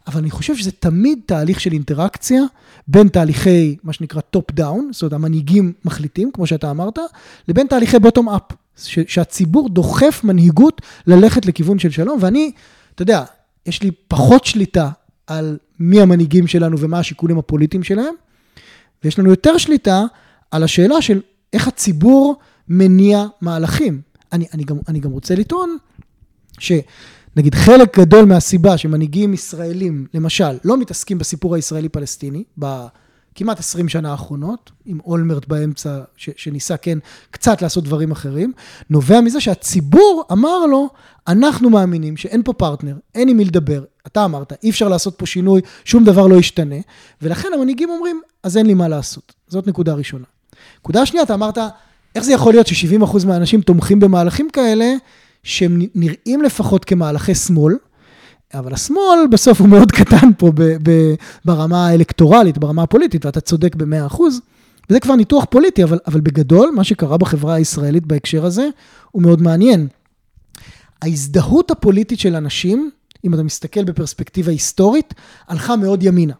אבל אני חושב שזה תמיד תהליך של אינטראקציה בין תהליכי, מה שנקרא top down, זאת אומרת, המנהיגים מחליטים, כמו שאתה אמרת, לבין תהליכי bottom up, שהציבור דוחף מנהיגות ללכת לכיוון של שלום, ואני, אתה יודע, יש לי פחות שליטה על מי המנהיגים שלנו ומה השיקולים הפוליטיים שלהם, ויש לנו יותר שליטה על השאלה של איך הציבור מניע מהלכים. אני, אני, גם, אני גם רוצה לטעון שנגיד חלק גדול מהסיבה שמנהיגים ישראלים, למשל, לא מתעסקים בסיפור הישראלי-פלסטיני, בכמעט 20 שנה האחרונות, עם אולמרט באמצע, ש, שניסה כן קצת לעשות דברים אחרים, נובע מזה שהציבור אמר לו, אנחנו מאמינים שאין פה פרטנר, אין עם מי לדבר, אתה אמרת, אי אפשר לעשות פה שינוי, שום דבר לא ישתנה, ולכן המנהיגים אומרים, אז אין לי מה לעשות. זאת נקודה ראשונה. נקודה שנייה, אתה אמרת, איך זה יכול להיות ש-70% מהאנשים תומכים במהלכים כאלה, שהם נראים לפחות כמהלכי שמאל, אבל השמאל בסוף הוא מאוד קטן פה ב- ב- ברמה האלקטורלית, ברמה הפוליטית, ואתה צודק ב-100%. וזה כבר ניתוח פוליטי, אבל, אבל בגדול, מה שקרה בחברה הישראלית בהקשר הזה, הוא מאוד מעניין. ההזדהות הפוליטית של אנשים, אם אתה מסתכל בפרספקטיבה היסטורית, הלכה מאוד ימינה.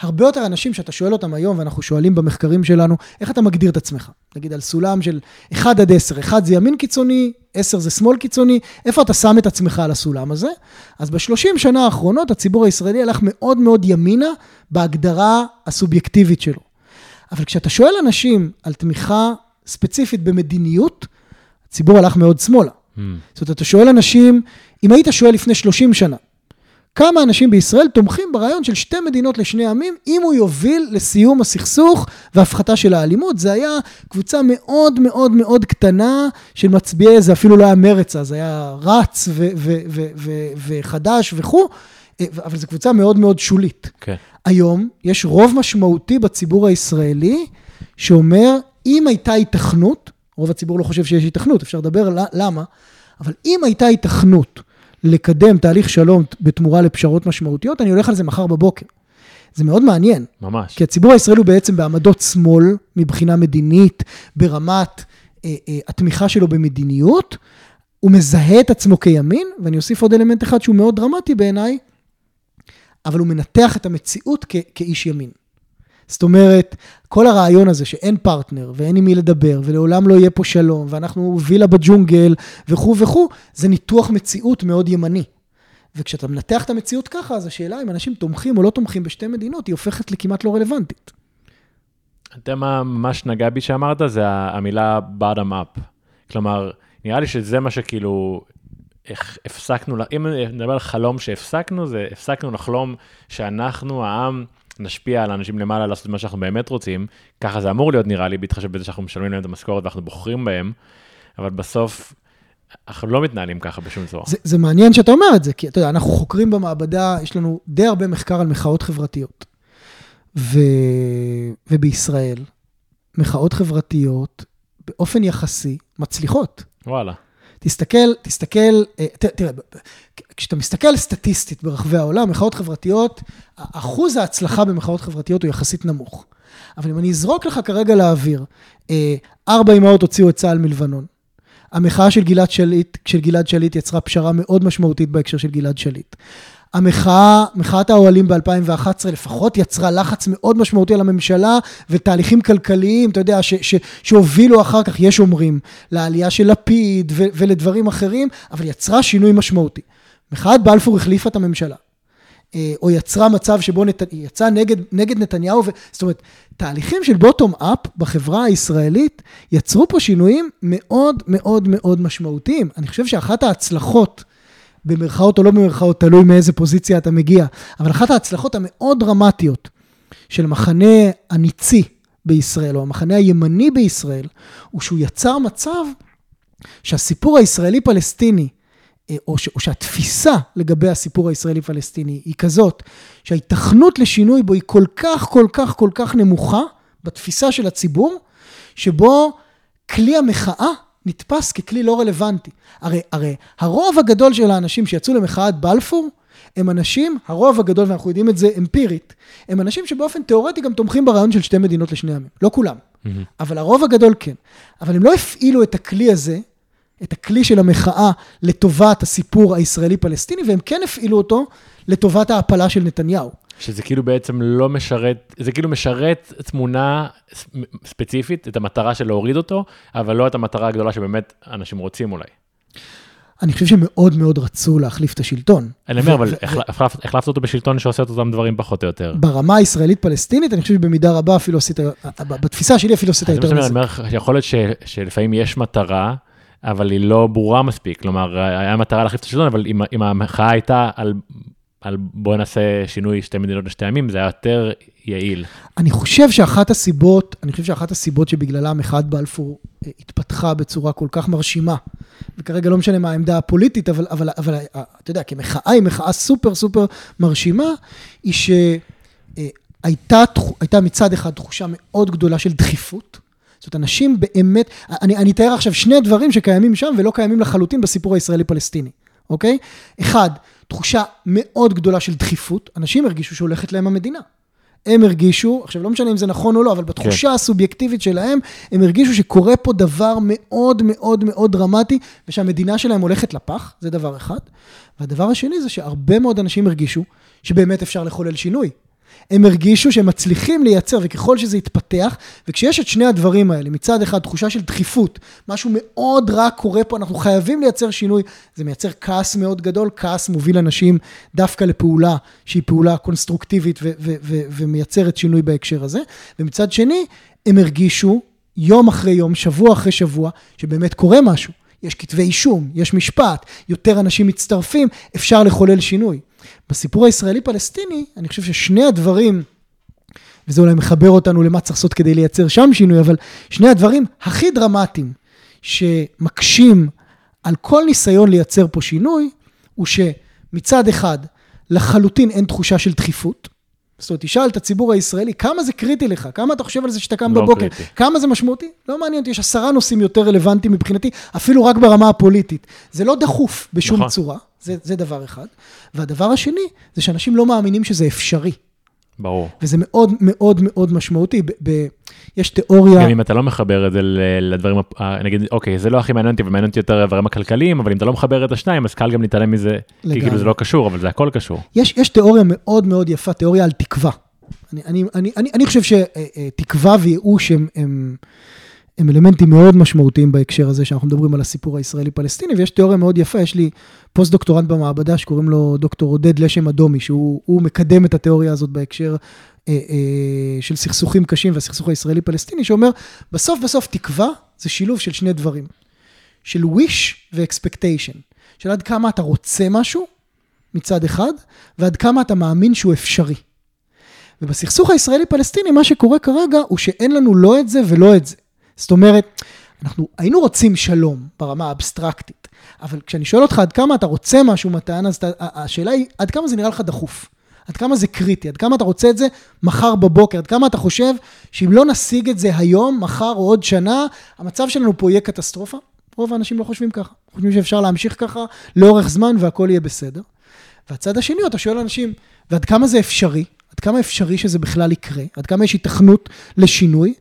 הרבה יותר אנשים שאתה שואל אותם היום, ואנחנו שואלים במחקרים שלנו, איך אתה מגדיר את עצמך? נגיד על סולם של 1 עד 10, 1 זה ימין קיצוני, 10 זה שמאל קיצוני, איפה אתה שם את עצמך על הסולם הזה? אז בשלושים שנה האחרונות הציבור הישראלי הלך מאוד מאוד ימינה בהגדרה הסובייקטיבית שלו. אבל כשאתה שואל אנשים על תמיכה ספציפית במדיניות, הציבור הלך מאוד שמאלה. Mm. זאת אומרת, אתה שואל אנשים, אם היית שואל לפני 30 שנה, כמה אנשים בישראל תומכים ברעיון של שתי מדינות לשני עמים, אם הוא יוביל לסיום הסכסוך והפחתה של האלימות. זה היה קבוצה מאוד מאוד מאוד קטנה של מצביעי, זה אפילו לא היה מרץ אז, היה רץ וחדש וכו', אבל זו קבוצה מאוד מאוד שולית. Okay. כן. היום יש רוב משמעותי בציבור הישראלי שאומר, אם הייתה היתכנות, רוב הציבור לא חושב שיש היתכנות, אפשר לדבר למה, אבל אם הייתה היתכנות, לקדם תהליך שלום בתמורה לפשרות משמעותיות, אני הולך על זה מחר בבוקר. זה מאוד מעניין. ממש. כי הציבור הישראלי הוא בעצם בעמדות שמאל מבחינה מדינית, ברמת אה, אה, התמיכה שלו במדיניות, הוא מזהה את עצמו כימין, ואני אוסיף עוד אלמנט אחד שהוא מאוד דרמטי בעיניי, אבל הוא מנתח את המציאות כ- כאיש ימין. זאת אומרת, כל הרעיון הזה שאין פרטנר ואין עם מי לדבר ולעולם לא יהיה פה שלום ואנחנו וילה בג'ונגל וכו' וכו', זה ניתוח מציאות מאוד ימני. וכשאתה מנתח את המציאות ככה, אז השאלה אם אנשים תומכים או לא תומכים בשתי מדינות, היא הופכת לכמעט לא רלוונטית. אתה יודע מה ממש נגע בי שאמרת? זה המילה bottom up. כלומר, נראה לי שזה מה שכאילו איך הפסקנו, אם נדבר על חלום שהפסקנו, זה הפסקנו לחלום שאנחנו, העם, נשפיע על האנשים למעלה לעשות מה שאנחנו באמת רוצים, ככה זה אמור להיות נראה לי, בהתחשב בזה שאנחנו משלמים להם את המשכורת ואנחנו בוחרים בהם, אבל בסוף אנחנו לא מתנהלים ככה בשום צורה. זה, זה מעניין שאתה אומר את זה, כי אתה יודע, אנחנו חוקרים במעבדה, יש לנו די הרבה מחקר על מחאות חברתיות. ו... ובישראל, מחאות חברתיות, באופן יחסי, מצליחות. וואלה. תסתכל, תסתכל, אה, תראה, כשאתה מסתכל סטטיסטית ברחבי העולם, מחאות חברתיות, אחוז ההצלחה במחאות חברתיות הוא יחסית נמוך. אבל אם אני אזרוק לך כרגע לאוויר, אה, ארבע אמהות הוציאו את צה"ל מלבנון. המחאה של גלעד שליט, של גלעד שליט יצרה פשרה מאוד משמעותית בהקשר של גלעד שליט. המחאה, מחאת האוהלים ב-2011 לפחות יצרה לחץ מאוד משמעותי על הממשלה ותהליכים כלכליים, אתה יודע, ש, ש, שהובילו אחר כך, יש אומרים, לעלייה של לפיד ו, ולדברים אחרים, אבל יצרה שינוי משמעותי. מחאת בלפור החליפה את הממשלה. אה, או יצרה מצב שבו נת... יצא נגד, נגד נתניהו, ו... זאת אומרת, תהליכים של בוטום אפ בחברה הישראלית יצרו פה שינויים מאוד מאוד מאוד משמעותיים. אני חושב שאחת ההצלחות במרכאות או לא במרכאות, תלוי מאיזה פוזיציה אתה מגיע. אבל אחת ההצלחות המאוד דרמטיות של המחנה הניצי בישראל, או המחנה הימני בישראל, הוא שהוא יצר מצב שהסיפור הישראלי-פלסטיני אה, או, ש, או שהתפיסה לגבי הסיפור הישראלי-פלסטיני היא כזאת, שההיתכנות לשינוי בו היא כל כך, כל כך, כל כך נמוכה בתפיסה של הציבור, שבו כלי המחאה נתפס ככלי לא רלוונטי. הרי, הרי הרוב הגדול של האנשים שיצאו למחאת בלפור, הם אנשים, הרוב הגדול, ואנחנו יודעים את זה אמפירית, הם אנשים שבאופן תיאורטי גם תומכים ברעיון של שתי מדינות לשני עמים. לא כולם, mm-hmm. אבל הרוב הגדול כן. אבל הם לא הפעילו את הכלי הזה, את הכלי של המחאה, לטובת הסיפור הישראלי-פלסטיני, והם כן הפעילו אותו לטובת ההפלה של נתניהו. שזה כאילו בעצם לא משרת, זה כאילו משרת תמונה ספציפית, את המטרה של להוריד אותו, אבל לא את המטרה הגדולה שבאמת אנשים רוצים אולי. אני חושב שמאוד מאוד רצו להחליף את השלטון. אני אומר, אבל החלפת אותו בשלטון שעושה את אותם דברים פחות או יותר. ברמה הישראלית-פלסטינית, אני חושב שבמידה רבה אפילו עשית, בתפיסה שלי אפילו עשית יותר מזה. אני אומר, יכול להיות שלפעמים יש מטרה, אבל היא לא ברורה מספיק. כלומר, היה מטרה להחליף את השלטון, אבל אם המחאה הייתה על על בוא נעשה שינוי שתי מדינות לשתי עמים, זה היה יותר יעיל. אני חושב שאחת הסיבות, אני חושב שאחת הסיבות שבגללה מחאת בלפור אה, התפתחה בצורה כל כך מרשימה, וכרגע לא משנה מה העמדה הפוליטית, אבל, אבל, אבל אה, אתה יודע, כמחאה היא מחאה סופר סופר מרשימה, היא שהייתה אה, מצד אחד תחושה מאוד גדולה של דחיפות. זאת אומרת, אנשים באמת, אני, אני אתאר עכשיו שני דברים שקיימים שם ולא קיימים לחלוטין בסיפור הישראלי-פלסטיני, אוקיי? אחד, תחושה מאוד גדולה של דחיפות, אנשים הרגישו שהולכת להם המדינה. הם הרגישו, עכשיו לא משנה אם זה נכון או לא, אבל בתחושה כן. הסובייקטיבית שלהם, הם הרגישו שקורה פה דבר מאוד מאוד מאוד דרמטי, ושהמדינה שלהם הולכת לפח, זה דבר אחד. והדבר השני זה שהרבה מאוד אנשים הרגישו שבאמת אפשר לחולל שינוי. הם הרגישו שהם מצליחים לייצר, וככל שזה יתפתח, וכשיש את שני הדברים האלה, מצד אחד תחושה של דחיפות, משהו מאוד רע קורה פה, אנחנו חייבים לייצר שינוי, זה מייצר כעס מאוד גדול, כעס מוביל אנשים דווקא לפעולה שהיא פעולה קונסטרוקטיבית ו- ו- ו- ומייצרת שינוי בהקשר הזה, ומצד שני, הם הרגישו יום אחרי יום, שבוע אחרי שבוע, שבאמת קורה משהו. יש כתבי אישום, יש משפט, יותר אנשים מצטרפים, אפשר לחולל שינוי. בסיפור הישראלי-פלסטיני, אני חושב ששני הדברים, וזה אולי מחבר אותנו למה צריך לעשות כדי לייצר שם שינוי, אבל שני הדברים הכי דרמטיים שמקשים על כל ניסיון לייצר פה שינוי, הוא שמצד אחד, לחלוטין אין תחושה של דחיפות. זאת אומרת, תשאל את הציבור הישראלי, כמה זה קריטי לך? כמה אתה חושב על זה שאתה קם לא בבוקר? קריטי. כמה זה משמעותי? לא מעניין אותי, יש עשרה נושאים יותר רלוונטיים מבחינתי, אפילו רק ברמה הפוליטית. זה לא דחוף בשום נכון. צורה. זה, זה דבר אחד. והדבר השני, זה שאנשים לא מאמינים שזה אפשרי. ברור. וזה מאוד מאוד מאוד משמעותי. ב, ב, יש תיאוריה... גם אם אתה לא מחבר את זה לדברים, נגיד, אוקיי, זה לא הכי מעניין אותי ומעניין אותי יותר הדברים הכלכליים, אבל אם אתה לא מחבר את השניים, אז קל גם להתעלם מזה, לגמרי. כי כאילו זה לא קשור, אבל זה הכל קשור. יש, יש תיאוריה מאוד מאוד יפה, תיאוריה על תקווה. אני, אני, אני, אני, אני חושב שתקווה אה, אה, וייאוש הם... הם הם אלמנטים מאוד משמעותיים בהקשר הזה שאנחנו מדברים על הסיפור הישראלי-פלסטיני, ויש תיאוריה מאוד יפה, יש לי פוסט-דוקטורנט במעבדה שקוראים לו דוקטור עודד לשם אדומי, שהוא מקדם את התיאוריה הזאת בהקשר אה, אה, של סכסוכים קשים והסכסוך הישראלי-פלסטיני, שאומר, בסוף בסוף תקווה זה שילוב של שני דברים, של wish ו-expectation, של עד כמה אתה רוצה משהו מצד אחד, ועד כמה אתה מאמין שהוא אפשרי. ובסכסוך הישראלי-פלסטיני, מה שקורה כרגע הוא שאין לנו לא את זה ולא את זה. זאת אומרת, אנחנו היינו רוצים שלום ברמה האבסטרקטית, אבל כשאני שואל אותך עד כמה אתה רוצה משהו מתן, אז אתה, השאלה היא עד כמה זה נראה לך דחוף. עד כמה זה קריטי, עד כמה אתה רוצה את זה מחר בבוקר, עד כמה אתה חושב שאם לא נשיג את זה היום, מחר או עוד שנה, המצב שלנו פה יהיה קטסטרופה? רוב האנשים לא חושבים ככה. חושבים שאפשר להמשיך ככה לאורך זמן והכל יהיה בסדר. והצד השני, אתה שואל אנשים, ועד כמה זה אפשרי? עד כמה אפשרי שזה בכלל יקרה? עד כמה יש היתכנות לשינוי?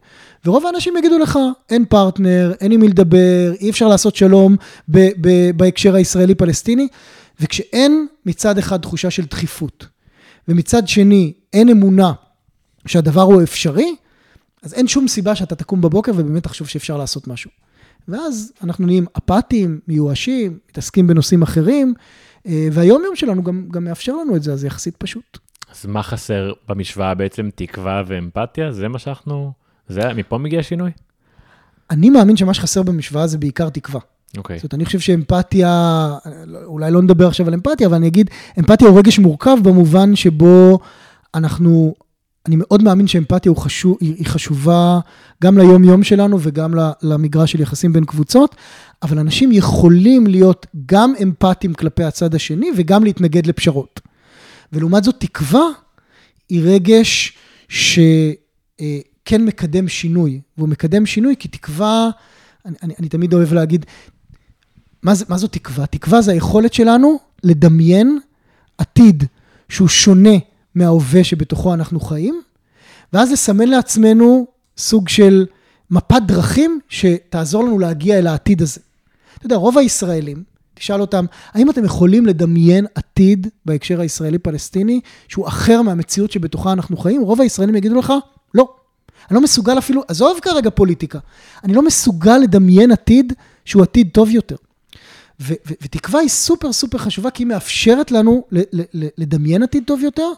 ורוב האנשים יגידו לך, אין פרטנר, אין עם מי לדבר, אי אפשר לעשות שלום ב- ב- בהקשר הישראלי-פלסטיני. וכשאין מצד אחד תחושה של דחיפות, ומצד שני אין אמונה שהדבר הוא אפשרי, אז אין שום סיבה שאתה תקום בבוקר ובאמת תחשוב שאפשר לעשות משהו. ואז אנחנו נהיים אפאתיים, מיואשים, מתעסקים בנושאים אחרים, אה, והיום יום שלנו גם, גם מאפשר לנו את זה, אז זה יחסית פשוט. אז מה חסר במשוואה בעצם? תקווה ואמפתיה? זה מה שאנחנו... זה, מפה מגיע שינוי? אני מאמין שמה שחסר במשוואה זה בעיקר תקווה. אוקיי. Okay. זאת אומרת, אני חושב שאמפתיה, אולי לא נדבר עכשיו על אמפתיה, אבל אני אגיד, אמפתיה הוא רגש מורכב במובן שבו אנחנו, אני מאוד מאמין שאמפתיה הוא חשוב, היא חשובה גם ליום-יום שלנו וגם למגרש של יחסים בין קבוצות, אבל אנשים יכולים להיות גם אמפתיים כלפי הצד השני וגם להתנגד לפשרות. ולעומת זאת, תקווה היא רגש שכן מקדם שינוי, והוא מקדם שינוי כי תקווה, אני, אני, אני תמיד אוהב להגיד, מה, זה, מה זו תקווה? תקווה זה היכולת שלנו לדמיין עתיד שהוא שונה מההווה שבתוכו אנחנו חיים, ואז לסמן לעצמנו סוג של מפת דרכים שתעזור לנו להגיע אל העתיד הזה. אתה יודע, רוב הישראלים, תשאל אותם, האם אתם יכולים לדמיין עתיד בהקשר הישראלי-פלסטיני שהוא אחר מהמציאות שבתוכה אנחנו חיים? רוב הישראלים יגידו לך. אני לא מסוגל אפילו, עזוב כרגע פוליטיקה, אני לא מסוגל לדמיין עתיד שהוא עתיד טוב יותר. ו- ו- ותקווה היא סופר סופר חשובה, כי היא מאפשרת לנו ל- ל- לדמיין עתיד טוב יותר,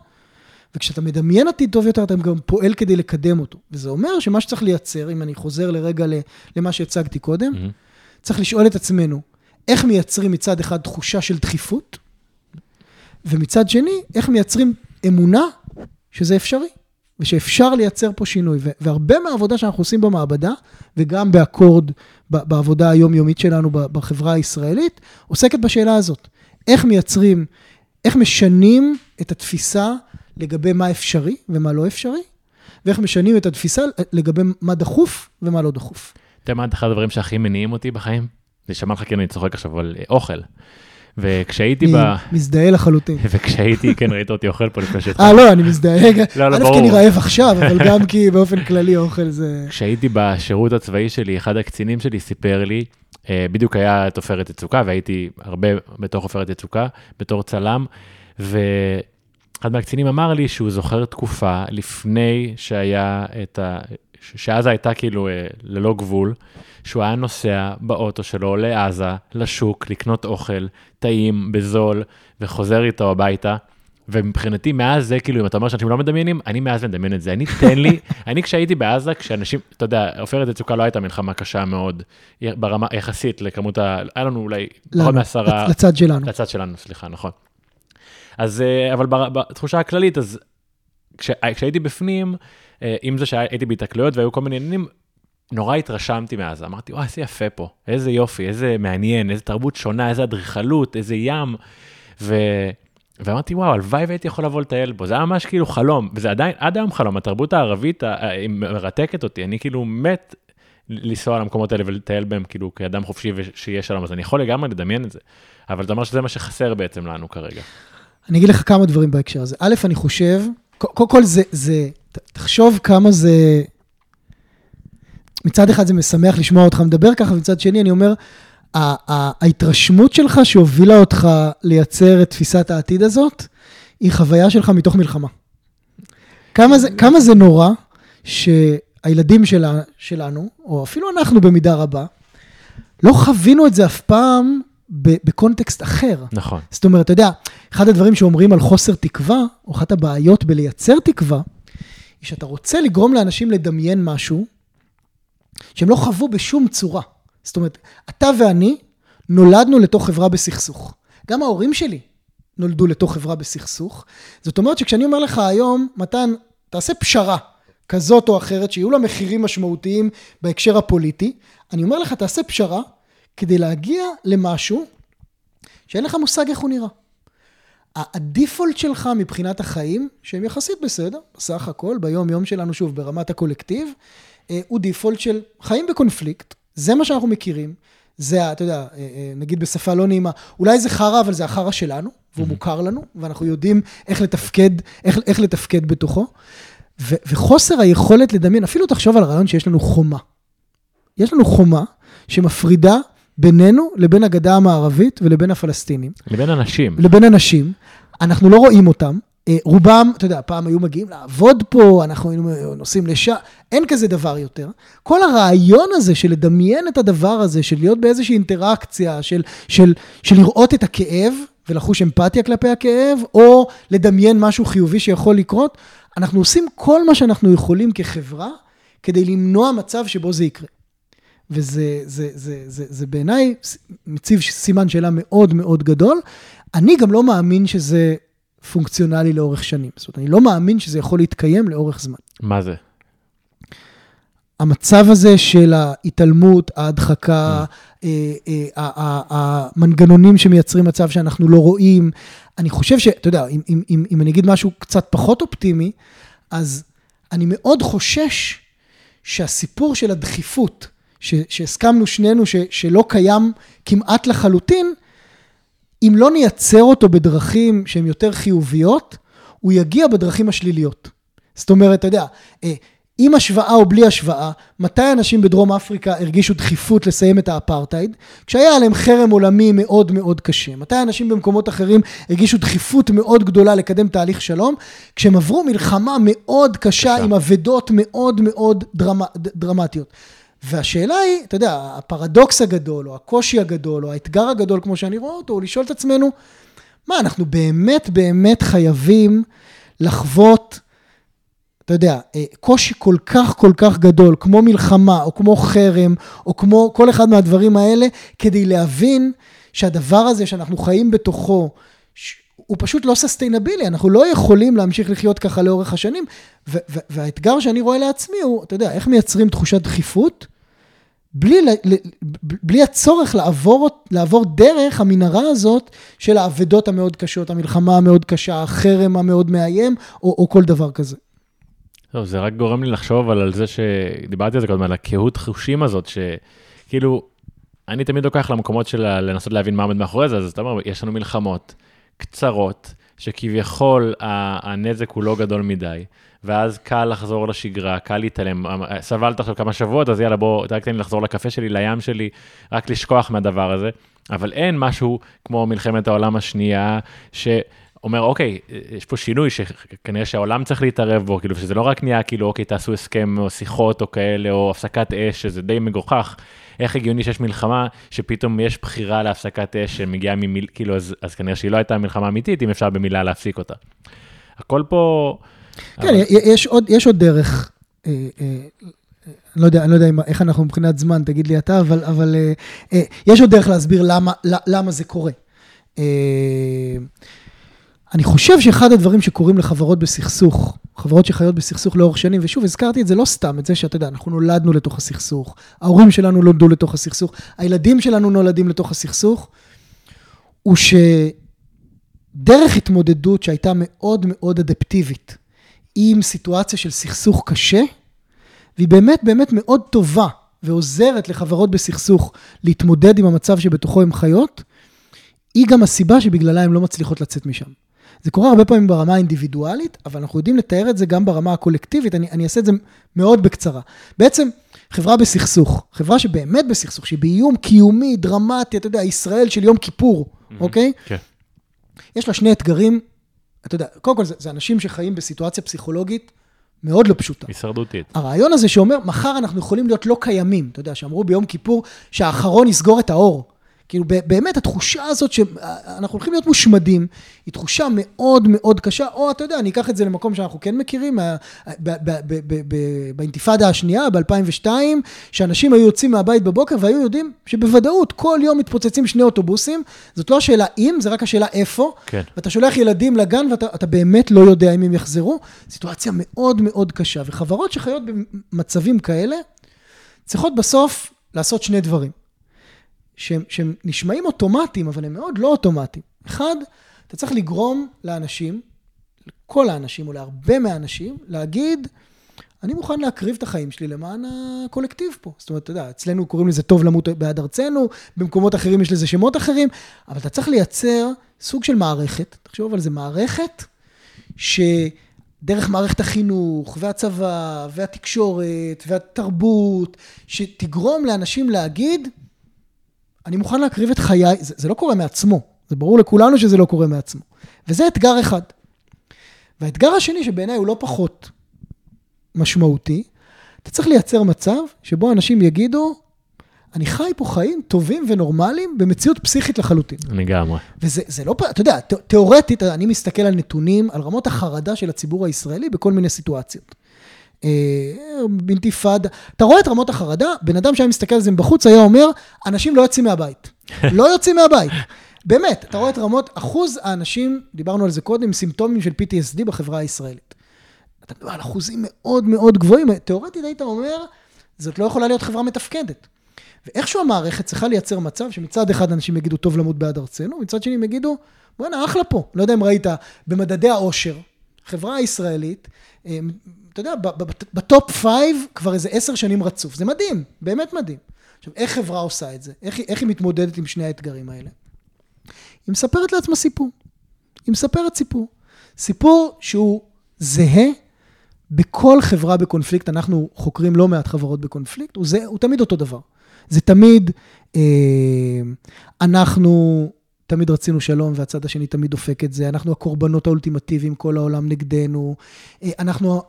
וכשאתה מדמיין עתיד טוב יותר, אתה גם פועל כדי לקדם אותו. וזה אומר שמה שצריך לייצר, אם אני חוזר לרגע למה שהצגתי קודם, mm-hmm. צריך לשאול את עצמנו, איך מייצרים מצד אחד תחושה של דחיפות, ומצד שני, איך מייצרים אמונה שזה אפשרי, ושאפשר לייצר פה שינוי. והרבה מהעבודה שאנחנו עושים במעבדה, וגם באקורד, בעבודה היומיומית שלנו בחברה הישראלית, עוסקת בשאלה הזאת. איך מייצרים, איך משנים את התפיסה לגבי מה אפשרי ומה לא אפשרי, ואיך משנים את התפיסה לגבי מה דחוף ומה לא דחוף. אתה יודע מה אחד הדברים שהכי מניעים אותי בחיים? זה שמע לך כן, אני צוחק עכשיו על אה, אוכל. וכשהייתי ב... מזדהה לחלוטין. וכשהייתי, כן, ראית אותי אוכל פה לפני שהתחלתי. אה, לא, אני מזדהה. לא, לא, ברור. כי אני רעב עכשיו, אבל גם כי באופן כללי אוכל זה... כשהייתי בשירות הצבאי שלי, אחד הקצינים שלי סיפר לי, אה, בדיוק היה את עופרת יצוקה, והייתי הרבה בתוך עופרת יצוקה, בתור צלם, ואחד מהקצינים אמר לי שהוא זוכר תקופה לפני שהיה את ה... שעזה הייתה כאילו אה, ללא גבול, שהוא היה נוסע באוטו שלו לעזה, לשוק, לקנות אוכל, טעים, בזול, וחוזר איתו הביתה. ומבחינתי מאז זה כאילו אם אתה אומר שאנשים לא מדמיינים אני מאז מדמיין את זה אני תן לי אני כשהייתי בעזה כשאנשים אתה יודע עופרת יצוקה לא הייתה מלחמה קשה מאוד ברמה יחסית לכמות ה... היה לנו אולי פחות מעשרה לצד שלנו לצד שלנו סליחה נכון. אז אה, אבל בתחושה הכללית אז כש, כשהייתי בפנים עם זה שהייתי בהתקלויות והיו כל מיני עניינים, נורא התרשמתי מאז, אמרתי, וואי, איזה יפה פה, איזה יופי, איזה מעניין, איזה תרבות שונה, איזה אדריכלות, איזה ים. ו... ואמרתי, וואו, הלוואי והייתי יכול לבוא לטייל פה, זה היה ממש כאילו חלום, וזה עדיין, עד היום חלום, התרבות הערבית היא מרתקת אותי, אני כאילו מת לנסוע למקומות האלה ולטייל בהם כאילו כאדם חופשי ושיהיה שלום, אז אני יכול לגמרי לדמיין את זה, אבל אתה אומר שזה מה שחסר בעצם לנו כרגע. אני אגיד לך כמה דברים בהקשר הזה. א', אני חושב, קודם כל זה, זה, תחשוב כמה זה... מצד אחד זה משמח לשמוע אותך מדבר ככה, ומצד שני אני אומר, ההתרשמות שלך שהובילה אותך לייצר את תפיסת העתיד הזאת, היא חוויה שלך מתוך מלחמה. כמה זה, כמה זה נורא שהילדים שלה, שלנו, או אפילו אנחנו במידה רבה, לא חווינו את זה אף פעם בקונטקסט אחר. נכון. זאת אומרת, אתה יודע, אחד הדברים שאומרים על חוסר תקווה, או אחת הבעיות בלייצר תקווה, היא שאתה רוצה לגרום לאנשים לדמיין משהו שהם לא חוו בשום צורה. זאת אומרת, אתה ואני נולדנו לתוך חברה בסכסוך. גם ההורים שלי נולדו לתוך חברה בסכסוך. זאת אומרת שכשאני אומר לך היום, מתן, תעשה פשרה כזאת או אחרת, שיהיו לה מחירים משמעותיים בהקשר הפוליטי, אני אומר לך, תעשה פשרה כדי להגיע למשהו שאין לך מושג איך הוא נראה. הדיפולט שלך מבחינת החיים, שהם יחסית בסדר, בסך הכל, ביום יום שלנו, שוב, ברמת הקולקטיב, אה, הוא דיפולט של חיים בקונפליקט, זה מה שאנחנו מכירים, זה, אתה יודע, אה, אה, נגיד בשפה לא נעימה, אולי זה חרא, אבל זה החרא שלנו, והוא מוכר לנו, ואנחנו יודעים איך לתפקד, איך, איך לתפקד בתוכו. ו, וחוסר היכולת לדמיין, אפילו תחשוב על הרעיון שיש לנו חומה. יש לנו חומה שמפרידה בינינו לבין הגדה המערבית ולבין הפלסטינים. לבין אנשים. לבין אנשים. אנחנו לא רואים אותם. אה, רובם, אתה יודע, פעם היו מגיעים לעבוד פה, אנחנו היינו נוסעים לשם, אין כזה דבר יותר. כל הרעיון הזה של לדמיין את הדבר הזה, של להיות באיזושהי אינטראקציה, של, של, של לראות את הכאב ולחוש אמפתיה כלפי הכאב, או לדמיין משהו חיובי שיכול לקרות, אנחנו עושים כל מה שאנחנו יכולים כחברה כדי למנוע מצב שבו זה יקרה. וזה זה, זה, זה, זה בעיניי מציב סימן שאלה מאוד מאוד גדול. אני גם לא מאמין שזה פונקציונלי לאורך שנים. זאת אומרת, אני לא מאמין שזה יכול להתקיים לאורך זמן. מה זה? המצב הזה של ההתעלמות, ההדחקה, mm. המנגנונים שמייצרים מצב שאנחנו לא רואים. אני חושב שאתה יודע, אם, אם, אם, אם אני אגיד משהו קצת פחות אופטימי, אז אני מאוד חושש שהסיפור של הדחיפות, שהסכמנו שנינו ש, שלא קיים כמעט לחלוטין, אם לא נייצר אותו בדרכים שהן יותר חיוביות, הוא יגיע בדרכים השליליות. זאת אומרת, אתה יודע, אה, עם השוואה או בלי השוואה, מתי אנשים בדרום אפריקה הרגישו דחיפות לסיים את האפרטהייד? כשהיה עליהם חרם עולמי מאוד מאוד קשה. מתי אנשים במקומות אחרים הרגישו דחיפות מאוד גדולה לקדם תהליך שלום? כשהם עברו מלחמה מאוד קשה, קשה. עם אבדות מאוד מאוד דרמ... דרמטיות. והשאלה היא, אתה יודע, הפרדוקס הגדול, או הקושי הגדול, או האתגר הגדול, כמו שאני רואה אותו, הוא לשאול את עצמנו, מה, אנחנו באמת באמת חייבים לחוות אתה יודע, אה, קושי כל כך כל כך גדול, כמו מלחמה, או כמו חרם, או כמו כל אחד מהדברים האלה, כדי להבין שהדבר הזה שאנחנו חיים בתוכו, הוא פשוט לא ססטיינבילי, אנחנו לא יכולים להמשיך לחיות ככה לאורך השנים, והאתגר שאני רואה לעצמי הוא, אתה יודע, איך מייצרים תחושת דחיפות, בלי, בלי הצורך לעבור, לעבור דרך המנהרה הזאת של האבדות המאוד קשות, המלחמה המאוד קשה, החרם המאוד מאיים, או, או כל דבר כזה. טוב, זה רק גורם לי לחשוב על זה שדיברתי על זה קודם, על הקהות חושים הזאת, שכאילו, אני תמיד לוקח למקומות של לנסות להבין מה עומד מאחורי זה, אז אתה אומר, יש לנו מלחמות קצרות, שכביכול הנזק הוא לא גדול מדי, ואז קל לחזור לשגרה, קל להתעלם. סבלת עכשיו כמה שבועות, אז יאללה, בוא, רק תן לי לחזור לקפה שלי, לים שלי, רק לשכוח מהדבר הזה. אבל אין משהו כמו מלחמת העולם השנייה, ש... אומר, אוקיי, יש פה שינוי שכנראה שהעולם צריך להתערב בו, כאילו, שזה לא רק נהיה, כאילו, אוקיי, תעשו הסכם או שיחות או כאלה, או הפסקת אש, שזה די מגוחך. איך הגיוני שיש מלחמה, שפתאום יש בחירה להפסקת אש שמגיעה ממיל, כאילו, אז, אז כנראה שהיא לא הייתה מלחמה אמיתית, אם אפשר במילה להפסיק אותה. הכל פה... כן, אבל... יש, עוד, יש עוד דרך. אה, אה, לא יודע, אני לא יודע איך אנחנו מבחינת זמן, תגיד לי אתה, אבל, אבל אה, אה, יש עוד דרך להסביר למה, למה זה קורה. אה, אני חושב שאחד הדברים שקורים לחברות בסכסוך, חברות שחיות בסכסוך לאורך שנים, ושוב, הזכרתי את זה לא סתם, את זה שאתה יודע, אנחנו נולדנו לתוך הסכסוך, ההורים שלנו נולדו לתוך הסכסוך, הילדים שלנו נולדים לתוך הסכסוך, הוא שדרך התמודדות שהייתה מאוד מאוד אדפטיבית עם סיטואציה של סכסוך קשה, והיא באמת באמת מאוד טובה ועוזרת לחברות בסכסוך להתמודד עם המצב שבתוכו הן חיות, היא גם הסיבה שבגללה הן לא מצליחות לצאת משם. זה קורה הרבה פעמים ברמה האינדיבידואלית, אבל אנחנו יודעים לתאר את זה גם ברמה הקולקטיבית, אני, אני אעשה את זה מאוד בקצרה. בעצם, חברה בסכסוך, חברה שבאמת בסכסוך, שהיא באיום קיומי, דרמטי, אתה יודע, ישראל של יום כיפור, mm-hmm, אוקיי? כן. יש לה שני אתגרים, אתה יודע, קודם כל זה, זה אנשים שחיים בסיטואציה פסיכולוגית מאוד לא פשוטה. הישרדותית. הרעיון הזה שאומר, מחר אנחנו יכולים להיות לא קיימים, אתה יודע, שאמרו ביום כיפור שהאחרון יסגור את האור. כאילו באמת התחושה הזאת שאנחנו הולכים להיות מושמדים, היא תחושה מאוד מאוד קשה, או אתה יודע, אני אקח את זה למקום שאנחנו כן מכירים, באינתיפאדה השנייה, ב-2002, שאנשים היו יוצאים מהבית בבוקר והיו יודעים שבוודאות כל יום מתפוצצים שני אוטובוסים, זאת לא השאלה אם, זה רק השאלה איפה, כן. ואתה שולח ילדים לגן ואתה באמת לא יודע אם הם יחזרו, סיטואציה מאוד מאוד קשה, וחברות שחיות במצבים כאלה, צריכות בסוף לעשות שני דברים. שהם, שהם נשמעים אוטומטיים, אבל הם מאוד לא אוטומטיים. אחד, אתה צריך לגרום לאנשים, לכל האנשים או להרבה מהאנשים, להגיד, אני מוכן להקריב את החיים שלי למען הקולקטיב פה. זאת אומרת, אתה יודע, אצלנו קוראים לזה טוב למות בעד ארצנו, במקומות אחרים יש לזה שמות אחרים, אבל אתה צריך לייצר סוג של מערכת, תחשוב על זה, מערכת שדרך מערכת החינוך, והצבא, והתקשורת, והתרבות, שתגרום לאנשים להגיד, אני מוכן להקריב את חיי, זה, זה לא קורה מעצמו, זה ברור לכולנו שזה לא קורה מעצמו. וזה אתגר אחד. והאתגר השני, שבעיניי הוא לא פחות משמעותי, אתה צריך לייצר מצב שבו אנשים יגידו, אני חי פה חיים טובים ונורמליים במציאות פסיכית לחלוטין. לגמרי. וזה לא, אתה יודע, תיאורטית, אני מסתכל על נתונים, על רמות החרדה של הציבור הישראלי בכל מיני סיטואציות. באינתיפאדה. אה, אתה רואה את רמות החרדה, בן אדם שהיה מסתכל על זה מבחוץ היה אומר, אנשים לא יוצאים מהבית. לא יוצאים מהבית. באמת, אתה רואה את רמות, אחוז האנשים, דיברנו על זה קודם, סימפטומים של PTSD בחברה הישראלית. אתה מדבר על אחוזים מאוד מאוד גבוהים, תיאורטית היית אומר, זאת לא יכולה להיות חברה מתפקדת. ואיכשהו המערכת צריכה לייצר מצב שמצד אחד אנשים יגידו, טוב למות בעד ארצנו, מצד שני הם יגידו, בוא'נה, אחלה פה. לא יודע אם ראית, במדדי העושר, חברה ישראלית, אה, אתה יודע, ב top five כבר איזה עשר שנים רצוף. זה מדהים, באמת מדהים. עכשיו, איך חברה עושה את זה? איך, איך היא מתמודדת עם שני האתגרים האלה? היא מספרת לעצמה סיפור. היא מספרת סיפור. סיפור שהוא זהה בכל חברה בקונפליקט, אנחנו חוקרים לא מעט חברות בקונפליקט, הוא, זה, הוא תמיד אותו דבר. זה תמיד, אה, אנחנו תמיד רצינו שלום והצד השני תמיד דופק את זה, אנחנו הקורבנות האולטימטיביים, כל העולם נגדנו, אה, אנחנו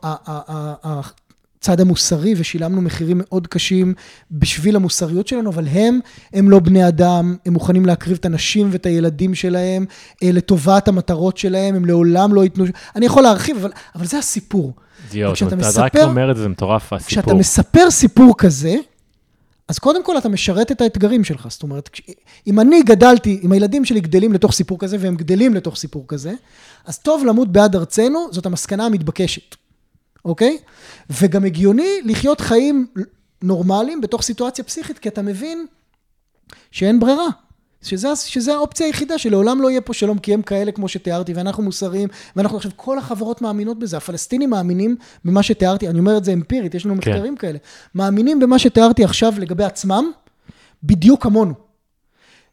הצד המוסרי ושילמנו מחירים מאוד קשים בשביל המוסריות שלנו, אבל הם, הם לא בני אדם, הם מוכנים להקריב את הנשים ואת הילדים שלהם אה, לטובת המטרות שלהם, הם לעולם לא ייתנו, אני יכול להרחיב, אבל, אבל זה הסיפור. דיו, אתה מספר, רק אומר את זה, זה מטורף, הסיפור. כשאתה מספר סיפור כזה, אז קודם כל אתה משרת את האתגרים שלך. זאת אומרת, אם אני גדלתי, אם הילדים שלי גדלים לתוך סיפור כזה, והם גדלים לתוך סיפור כזה, אז טוב למות בעד ארצנו, זאת המסקנה המתבקשת, אוקיי? וגם הגיוני לחיות חיים נורמליים בתוך סיטואציה פסיכית, כי אתה מבין שאין ברירה. שזה, שזה האופציה היחידה, שלעולם לא יהיה פה שלום, כי הם כאלה כמו שתיארתי, ואנחנו מוסריים, ואנחנו עכשיו, כל החברות מאמינות בזה, הפלסטינים מאמינים במה שתיארתי, אני אומר את זה אמפירית, יש לנו כן. מחקרים כאלה, מאמינים במה שתיארתי עכשיו לגבי עצמם, בדיוק כמונו.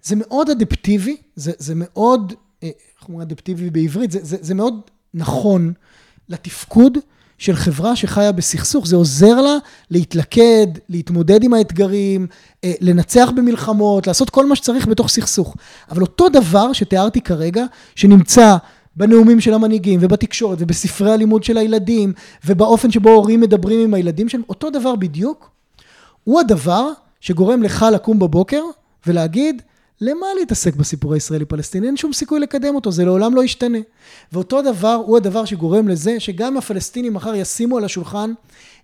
זה מאוד אדפטיבי, זה, זה מאוד, אה, איך אומרים אדפטיבי בעברית, זה, זה, זה מאוד נכון לתפקוד של חברה שחיה בסכסוך, זה עוזר לה להתלכד, להתמודד עם האתגרים, אה, לנצח במלחמות, לעשות כל מה שצריך בתוך סכסוך. אבל אותו דבר שתיארתי כרגע, שנמצא בנאומים של המנהיגים ובתקשורת ובספרי הלימוד של הילדים ובאופן שבו הורים מדברים עם הילדים שלהם, אותו דבר בדיוק, הוא הדבר שגורם לך לקום בבוקר ולהגיד, למה להתעסק בסיפור הישראלי-פלסטיני? אין שום סיכוי לקדם אותו, זה לעולם לא ישתנה. ואותו דבר הוא הדבר שגורם לזה שגם הפלסטינים מחר ישימו על השולחן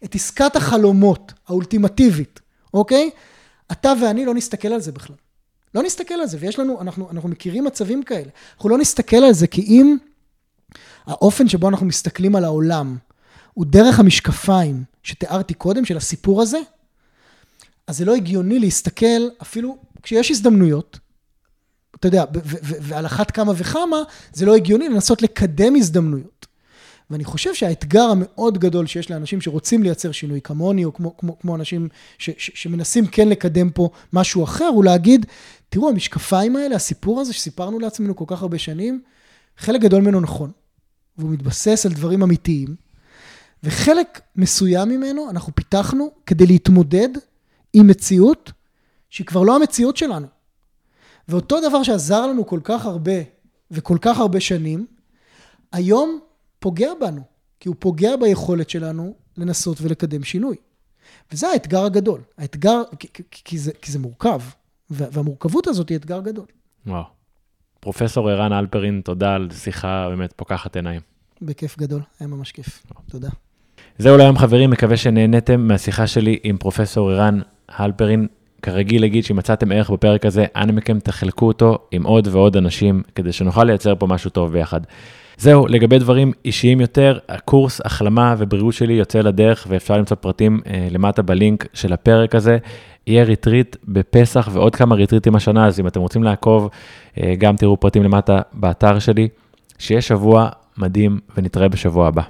את עסקת החלומות האולטימטיבית, אוקיי? אתה ואני לא נסתכל על זה בכלל. לא נסתכל על זה, ויש לנו, אנחנו, אנחנו מכירים מצבים כאלה. אנחנו לא נסתכל על זה כי אם האופן שבו אנחנו מסתכלים על העולם הוא דרך המשקפיים שתיארתי קודם, של הסיפור הזה, אז זה לא הגיוני להסתכל אפילו כשיש הזדמנויות, אתה יודע, ועל אחת כמה וכמה, זה לא הגיוני לנסות לקדם הזדמנויות. ואני חושב שהאתגר המאוד גדול שיש לאנשים שרוצים לייצר שינוי כמוני, או כמו, כמו, כמו אנשים ש, ש, שמנסים כן לקדם פה משהו אחר, הוא להגיד, תראו, המשקפיים האלה, הסיפור הזה שסיפרנו לעצמנו כל כך הרבה שנים, חלק גדול ממנו נכון, והוא מתבסס על דברים אמיתיים, וחלק מסוים ממנו אנחנו פיתחנו כדי להתמודד עם מציאות שהיא כבר לא המציאות שלנו. ואותו דבר שעזר לנו כל כך הרבה וכל כך הרבה שנים, היום פוגע בנו, כי הוא פוגע ביכולת שלנו לנסות ולקדם שינוי. וזה האתגר הגדול. האתגר, כי, כי, כי, זה, כי זה מורכב, והמורכבות הזאת היא אתגר גדול. וואו. פרופסור ערן אלפרין, תודה על שיחה באמת פוקחת עיניים. בכיף גדול, היה ממש כיף. וואו. תודה. זהו להיום חברים, מקווה שנהניתם מהשיחה שלי עם פרופסור ערן הלפרין. כרגיל להגיד שאם מצאתם ערך בפרק הזה, אנא מכם תחלקו אותו עם עוד ועוד אנשים, כדי שנוכל לייצר פה משהו טוב ביחד. זהו, לגבי דברים אישיים יותר, הקורס החלמה ובריאות שלי יוצא לדרך ואפשר למצוא פרטים אה, למטה בלינק של הפרק הזה. יהיה ריטריט בפסח ועוד כמה ריטריטים השנה, אז אם אתם רוצים לעקוב, אה, גם תראו פרטים למטה באתר שלי. שיהיה שבוע מדהים ונתראה בשבוע הבא.